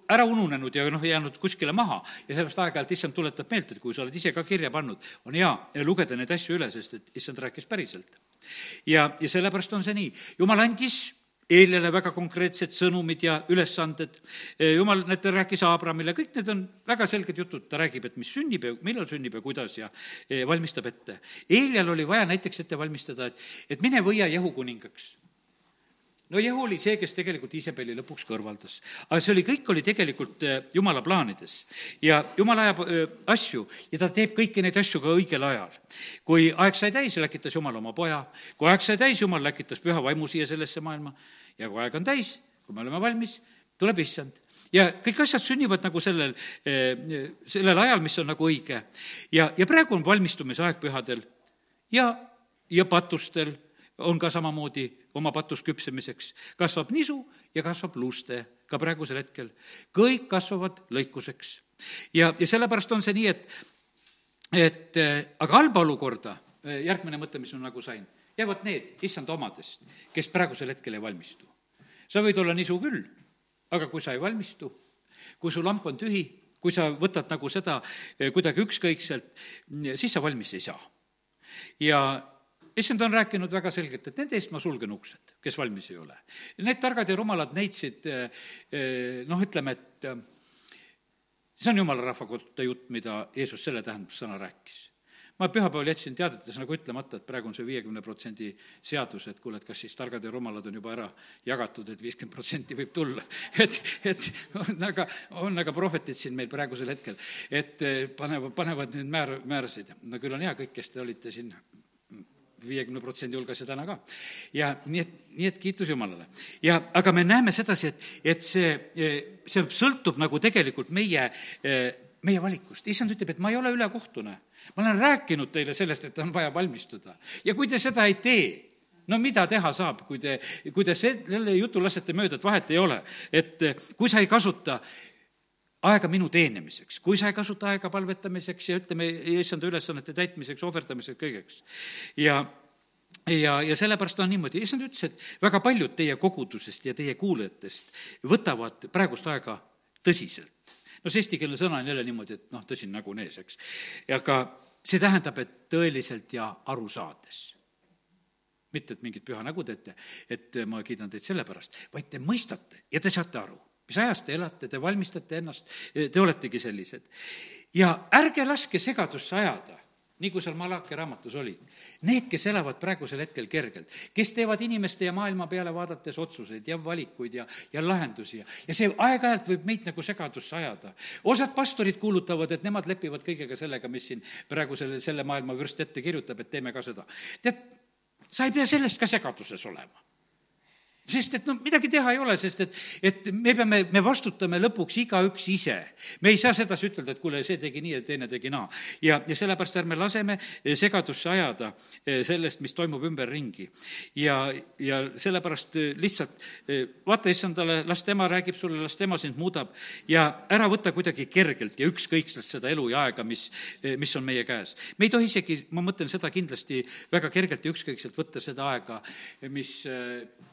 ära ununenud ja noh, jäänud kuskile maha ja sellepärast aeg-ajalt issand tuletab meelde, et kui sa oled ise ka kirja pannud, on hea lugeda neid asju üle, sest et issand rääkis päriselt. Ja, ja sellepärast on see nii. jumal andis Eeljale väga konkreetsed sõnumid ja ülesanded. jumal, näed, ta rääkis Abramile, kõik need on väga selged jutud, ta räägib, et mis sünnib ja millal sünnib ja kuidas ja valmistab ette. Eeljal oli vaja näiteks ette valmistada, et, et mine võia Jehu kuningaks no Jehu oli see, kes tegelikult Iisabeli lõpuks kõrvaldas. aga see oli, kõik oli tegelikult äh, Jumala plaanides. ja Jumal ajab äh, asju ja ta teeb kõiki neid asju ka õigel ajal. kui aeg sai täis, läkitas Jumal oma poja, kui aeg sai täis, Jumal läkitas püha vaimu siia sellesse maailma ja kui aeg on täis, kui me oleme valmis, tuleb issand ja kõik asjad sünnivad nagu sellel, äh, sellel ajal, mis on nagu õige. ja, ja praegu on valmistumise aeg pühadel ja, ja patustel on ka samamoodi oma patus küpsemiseks. kasvab nisu ja kasvab luuste ka praegusel hetkel. kõik kasvavad lõikuseks. ja, ja sellepärast on see nii, et, et aga halba olukorda, järgmine mõte, mis ma nagu sain, jäävad need issanda omadest, kes praegusel hetkel ei valmistu. sa võid olla nisu küll, aga kui sa ei valmistu, kui su lamp on tühi, kui sa võtad nagu seda kuidagi ükskõikselt, siis sa valmis ei saa. ja issand on rääkinud väga selgelt, et nende eest ma sulgen uksed, kes valmis ei ole. Need targad ja rumalad neitsid eh, eh, noh, ütleme, et eh, see on jumala rahva kohta jutt, mida Jeesus selle tähendussõna rääkis ma pühapäeval jätsin teadetes nagu ütlemata, et praegu on see viiekümne protsendi seadus, et kuule, et kas siis targad ja rumalad on juba ära jagatud, et viiskümmend protsenti võib tulla. et, et on aga, on aga prohvetid siin meil praegusel hetkel, et panevad, panevad nüüd määr, määrasid. no küll on hea, kõik, kes te olite siin viiekümne protsendi hulgas ja täna ka. ja nii et, nii et kiitus Jumalale. ja aga me näeme sedasi, et, et see, see sõltub nagu tegelikult meie, meie valikust. issand ütleb, et ma ei ole ülekohtune. ma olen rääkinud teile sellest, et on vaja valmistuda. ja kui te seda ei tee, no mida teha saab, kui te, kui te selle jutu lasete mööda, et vahet ei ole, et kui sa ei kasuta aega minu teenimiseks, kui sa ei kasuta aega palvetamiseks ja ütleme, issanda ülesannete täitmiseks, ohverdamiseks, kõigeks. ja, ja, ja sellepärast on niimoodi, issand ütles, et väga paljud teie kogudusest ja teie kuulajatest võtavad praegust aega tõsiselt. no see eestikeelne sõna on jälle niimoodi, et noh, tõsine nägu on ees, eks. aga see tähendab, et tõeliselt ja aru saades mitte, et mingit püha nägu teete, et ma kiidan teid selle pärast, vaid te mõistate ja te saate aru mis ajas te elate, te valmistate ennast, te oletegi sellised. ja ärge laske segadusse ajada, nii kui seal Malachi raamatus oli. Need, kes elavad praegusel hetkel kergelt, kes teevad inimeste ja maailma peale vaadates otsuseid ja valikuid ja, ja lahendusi ja, ja see aeg-ajalt võib meid nagu segadusse ajada. osad pastorid kuulutavad, et nemad lepivad kõigega sellega, mis siin praegu selle, selle maailma vürst ette kirjutab, et teeme ka seda. tead, sa ei pea sellest ka segaduses olema sest et no midagi teha ei ole, sest et, et me peame, me vastutame lõpuks igaüks ise. me ei saa sedasi ütelda, et kuule, see tegi nii ja teine tegi naa. ja, ja sellepärast ärme laseme segadusse ajada eh, sellest, mis toimub ümberringi. ja, ja sellepärast eh, lihtsalt eh, vaata issandale, las tema räägib sulle, las tema sind muudab ja ära võta kuidagi kergelt ja ükskõikselt seda elu ja aega, mis, mis on meie käes. me ei tohi isegi, ma mõtlen seda kindlasti väga kergelt ja ükskõikselt võtta seda aega, mis,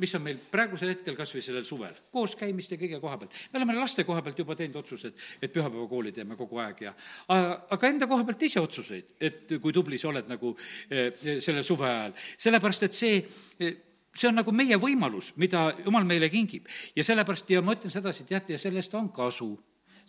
mis on meil praegusel hetkel kas või sellel suvel, kooskäimist ja kõige koha pealt. me oleme laste koha pealt juba teinud otsused, et pühapäevakooli teeme kogu aeg ja aga enda koha pealt ise otsuseid, et kui tubli sa oled nagu eh, selle suve ajal. sellepärast, et see eh, see on nagu meie võimalus, mida jumal meile kingib. ja sellepärast, ja ma ütlen sedasi, teate, ja sellest on kasu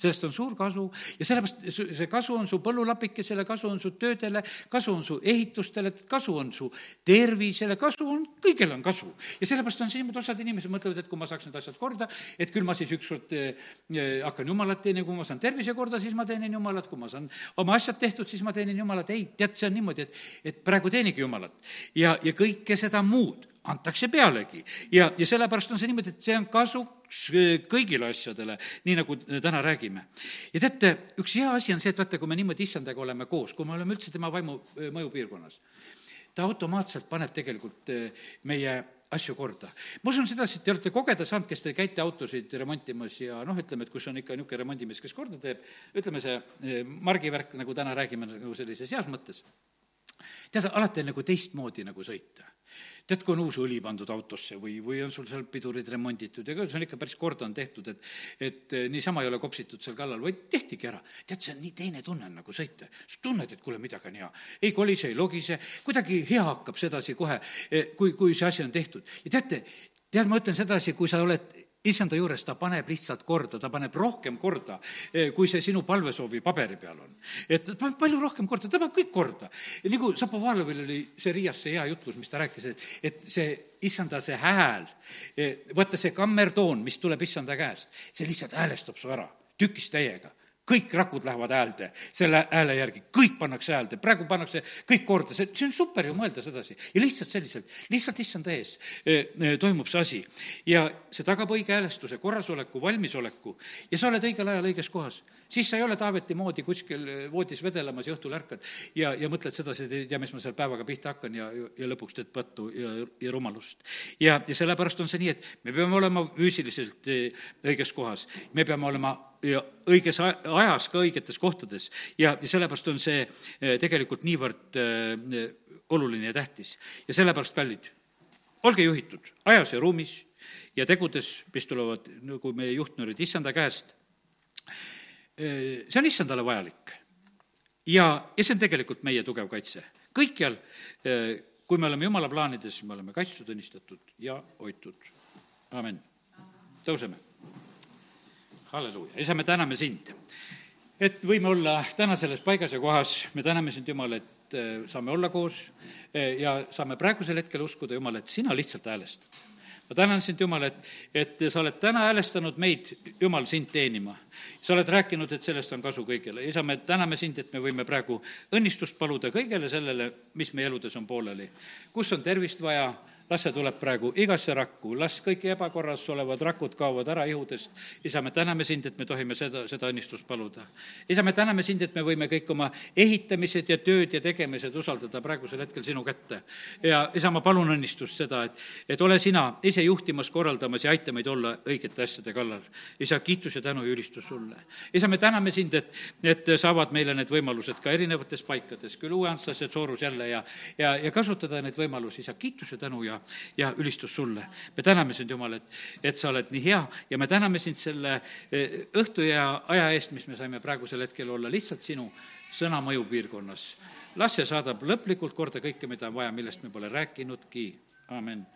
sellest on suur kasu ja sellepärast see kasu on su põllulapikesele, kasu on su töödele, kasu on su ehitustele, kasu on su tervisele, kasu on, kõigele on kasu. ja sellepärast on see niimoodi, osad inimesed mõtlevad, et kui ma saaks need asjad korda, et küll ma siis ükskord eh, eh, hakkan jumalat teenima, kui ma saan tervise korda, siis ma teenin jumalat, kui ma saan oma asjad tehtud, siis ma teenin jumalat. ei, tead, see on niimoodi, et, et praegu teenigi jumalat. ja, ja kõike seda muud antakse pealegi. ja, ja sellepärast on see niimoodi, et see on kasuks äh, kõigile asjadele, nii nagu äh, täna räägime. ja teate, üks hea asi on see, et vaata, kui me niimoodi issandaga oleme koos, kui me oleme üldse tema vaimu äh, mõjupiirkonnas, ta automaatselt paneb tegelikult meie asju korda. ma usun sedasi, et te olete kogeda saanud, kes te käite autosid remontimas ja noh, ütleme, et kus on ikka niisugune remondimees, kes korda teeb, ütleme see margivärk, nagu täna räägime, nagu sellises heas mõttes, tead, alati on nagu teistmoodi nagu sõita tead, kui on uus õli pandud autosse või, või on sul seal pidurid remonditud ja see on ikka päris korda on tehtud, et et eh, niisama ei ole kopsitud seal kallal, vaid tehtigi ära. tead, see on nii teine tunne on nagu sõita. sa tunned, et kuule, midagi on hea. ei kolise, ei logise, kuidagi hea hakkab sedasi kohe, eh, kui, kui see asi on tehtud. ja teate, tead, ma ütlen sedasi, kui sa oled issanda juures ta paneb lihtsalt korda, ta paneb rohkem korda, eh, kui see sinu palvesoovi paberi peal on. et ta paneb palju rohkem korda, ta paneb kõik korda. nagu Šapovalovil oli see Riias see hea jutlus, mis ta rääkis, et, et see issanda see hääl, eh, vaata see kammertoon, mis tuleb issanda käest, see lihtsalt häälestab su ära, tükis täiega kõik rakud lähevad häälde, selle hääle järgi, kõik pannakse häälde, praegu pannakse kõik korda, see, see on super ju mõelda sedasi. ja lihtsalt selliselt, lihtsalt issanda ees e, e, toimub see asi. ja see tagab õige häälestuse, korrasoleku, valmisoleku ja sa oled õigel ajal õiges kohas. siis sa ei ole Taaveti moodi kuskil voodis vedelemas ja õhtul ärkad ja, ja mõtled sedasi, et ei tea, mis ma selle päevaga pihta hakkan ja, ja lõpuks teed pattu ja, ja rumalust. ja, ja sellepärast on see nii, et me peame olema füüsiliselt e, õiges kohas, me peame olema ja õiges ajas ka õigetes kohtades ja, ja sellepärast on see eh, tegelikult niivõrd äh, oluline ja tähtis. ja sellepärast, kallid, olge juhitud ajas ja ruumis ja tegudes, mis tulevad nagu meie juhtnöörid issanda käest, eh, see on issandale vajalik. ja, ja see on tegelikult meie tugev kaitse. kõikjal, kui me oleme jumala plaanides, me oleme kaitstud, õnnistatud ja hoitud. amin. tõuseme halleluuja, isa, me täname sind, et võime olla täna selles paigas ja kohas, me täname sind, Jumal, et äh, saame olla koos äh, ja saame praegusel hetkel uskuda, Jumal, et sina lihtsalt häälestad ma tänan sind, Jumal, et, et sa oled täna häälestanud meid, Jumal, sind teenima. sa oled rääkinud, et sellest on kasu kõigile. isa, me täname sind, et me võime praegu õnnistust paluda kõigele sellele, mis meie eludes on pooleli. kus on tervist vaja, las see tuleb praegu igasse rakku, las kõik ebakorras olevad rakud kaovad ära ihudest. isa, me täname sind, et me tohime seda, seda õnnistust paluda. isa, me täname sind, et me võime kõik oma ehitamised ja tööd ja tegemised usaldada praegusel hetkel sinu kätte. ja isa, ma palun õnnistust seda, et, et ole sina ise juhtimas, korraldamas ja aita meid olla õigete asjade kallal. isa, kiitus ja tänu ja ülistus sulle. isa, me täname sind, et, et saavad meile need võimalused ka erinevates paikades, küll Uue-Antslas ja Soorus jälle ja, ja, ja kasutada neid võimalusi, isa, kiitus ja tänu ja ja ülistus sulle. me täname sind, Jumal, et, et sa oled nii hea ja me täname sind selle eh, õhtu ja aja eest, mis me saime praegusel hetkel olla lihtsalt sinu sõna mõjupiirkonnas. las see saadab lõplikult korda kõike, mida on vaja, millest me pole rääkinudki, amin.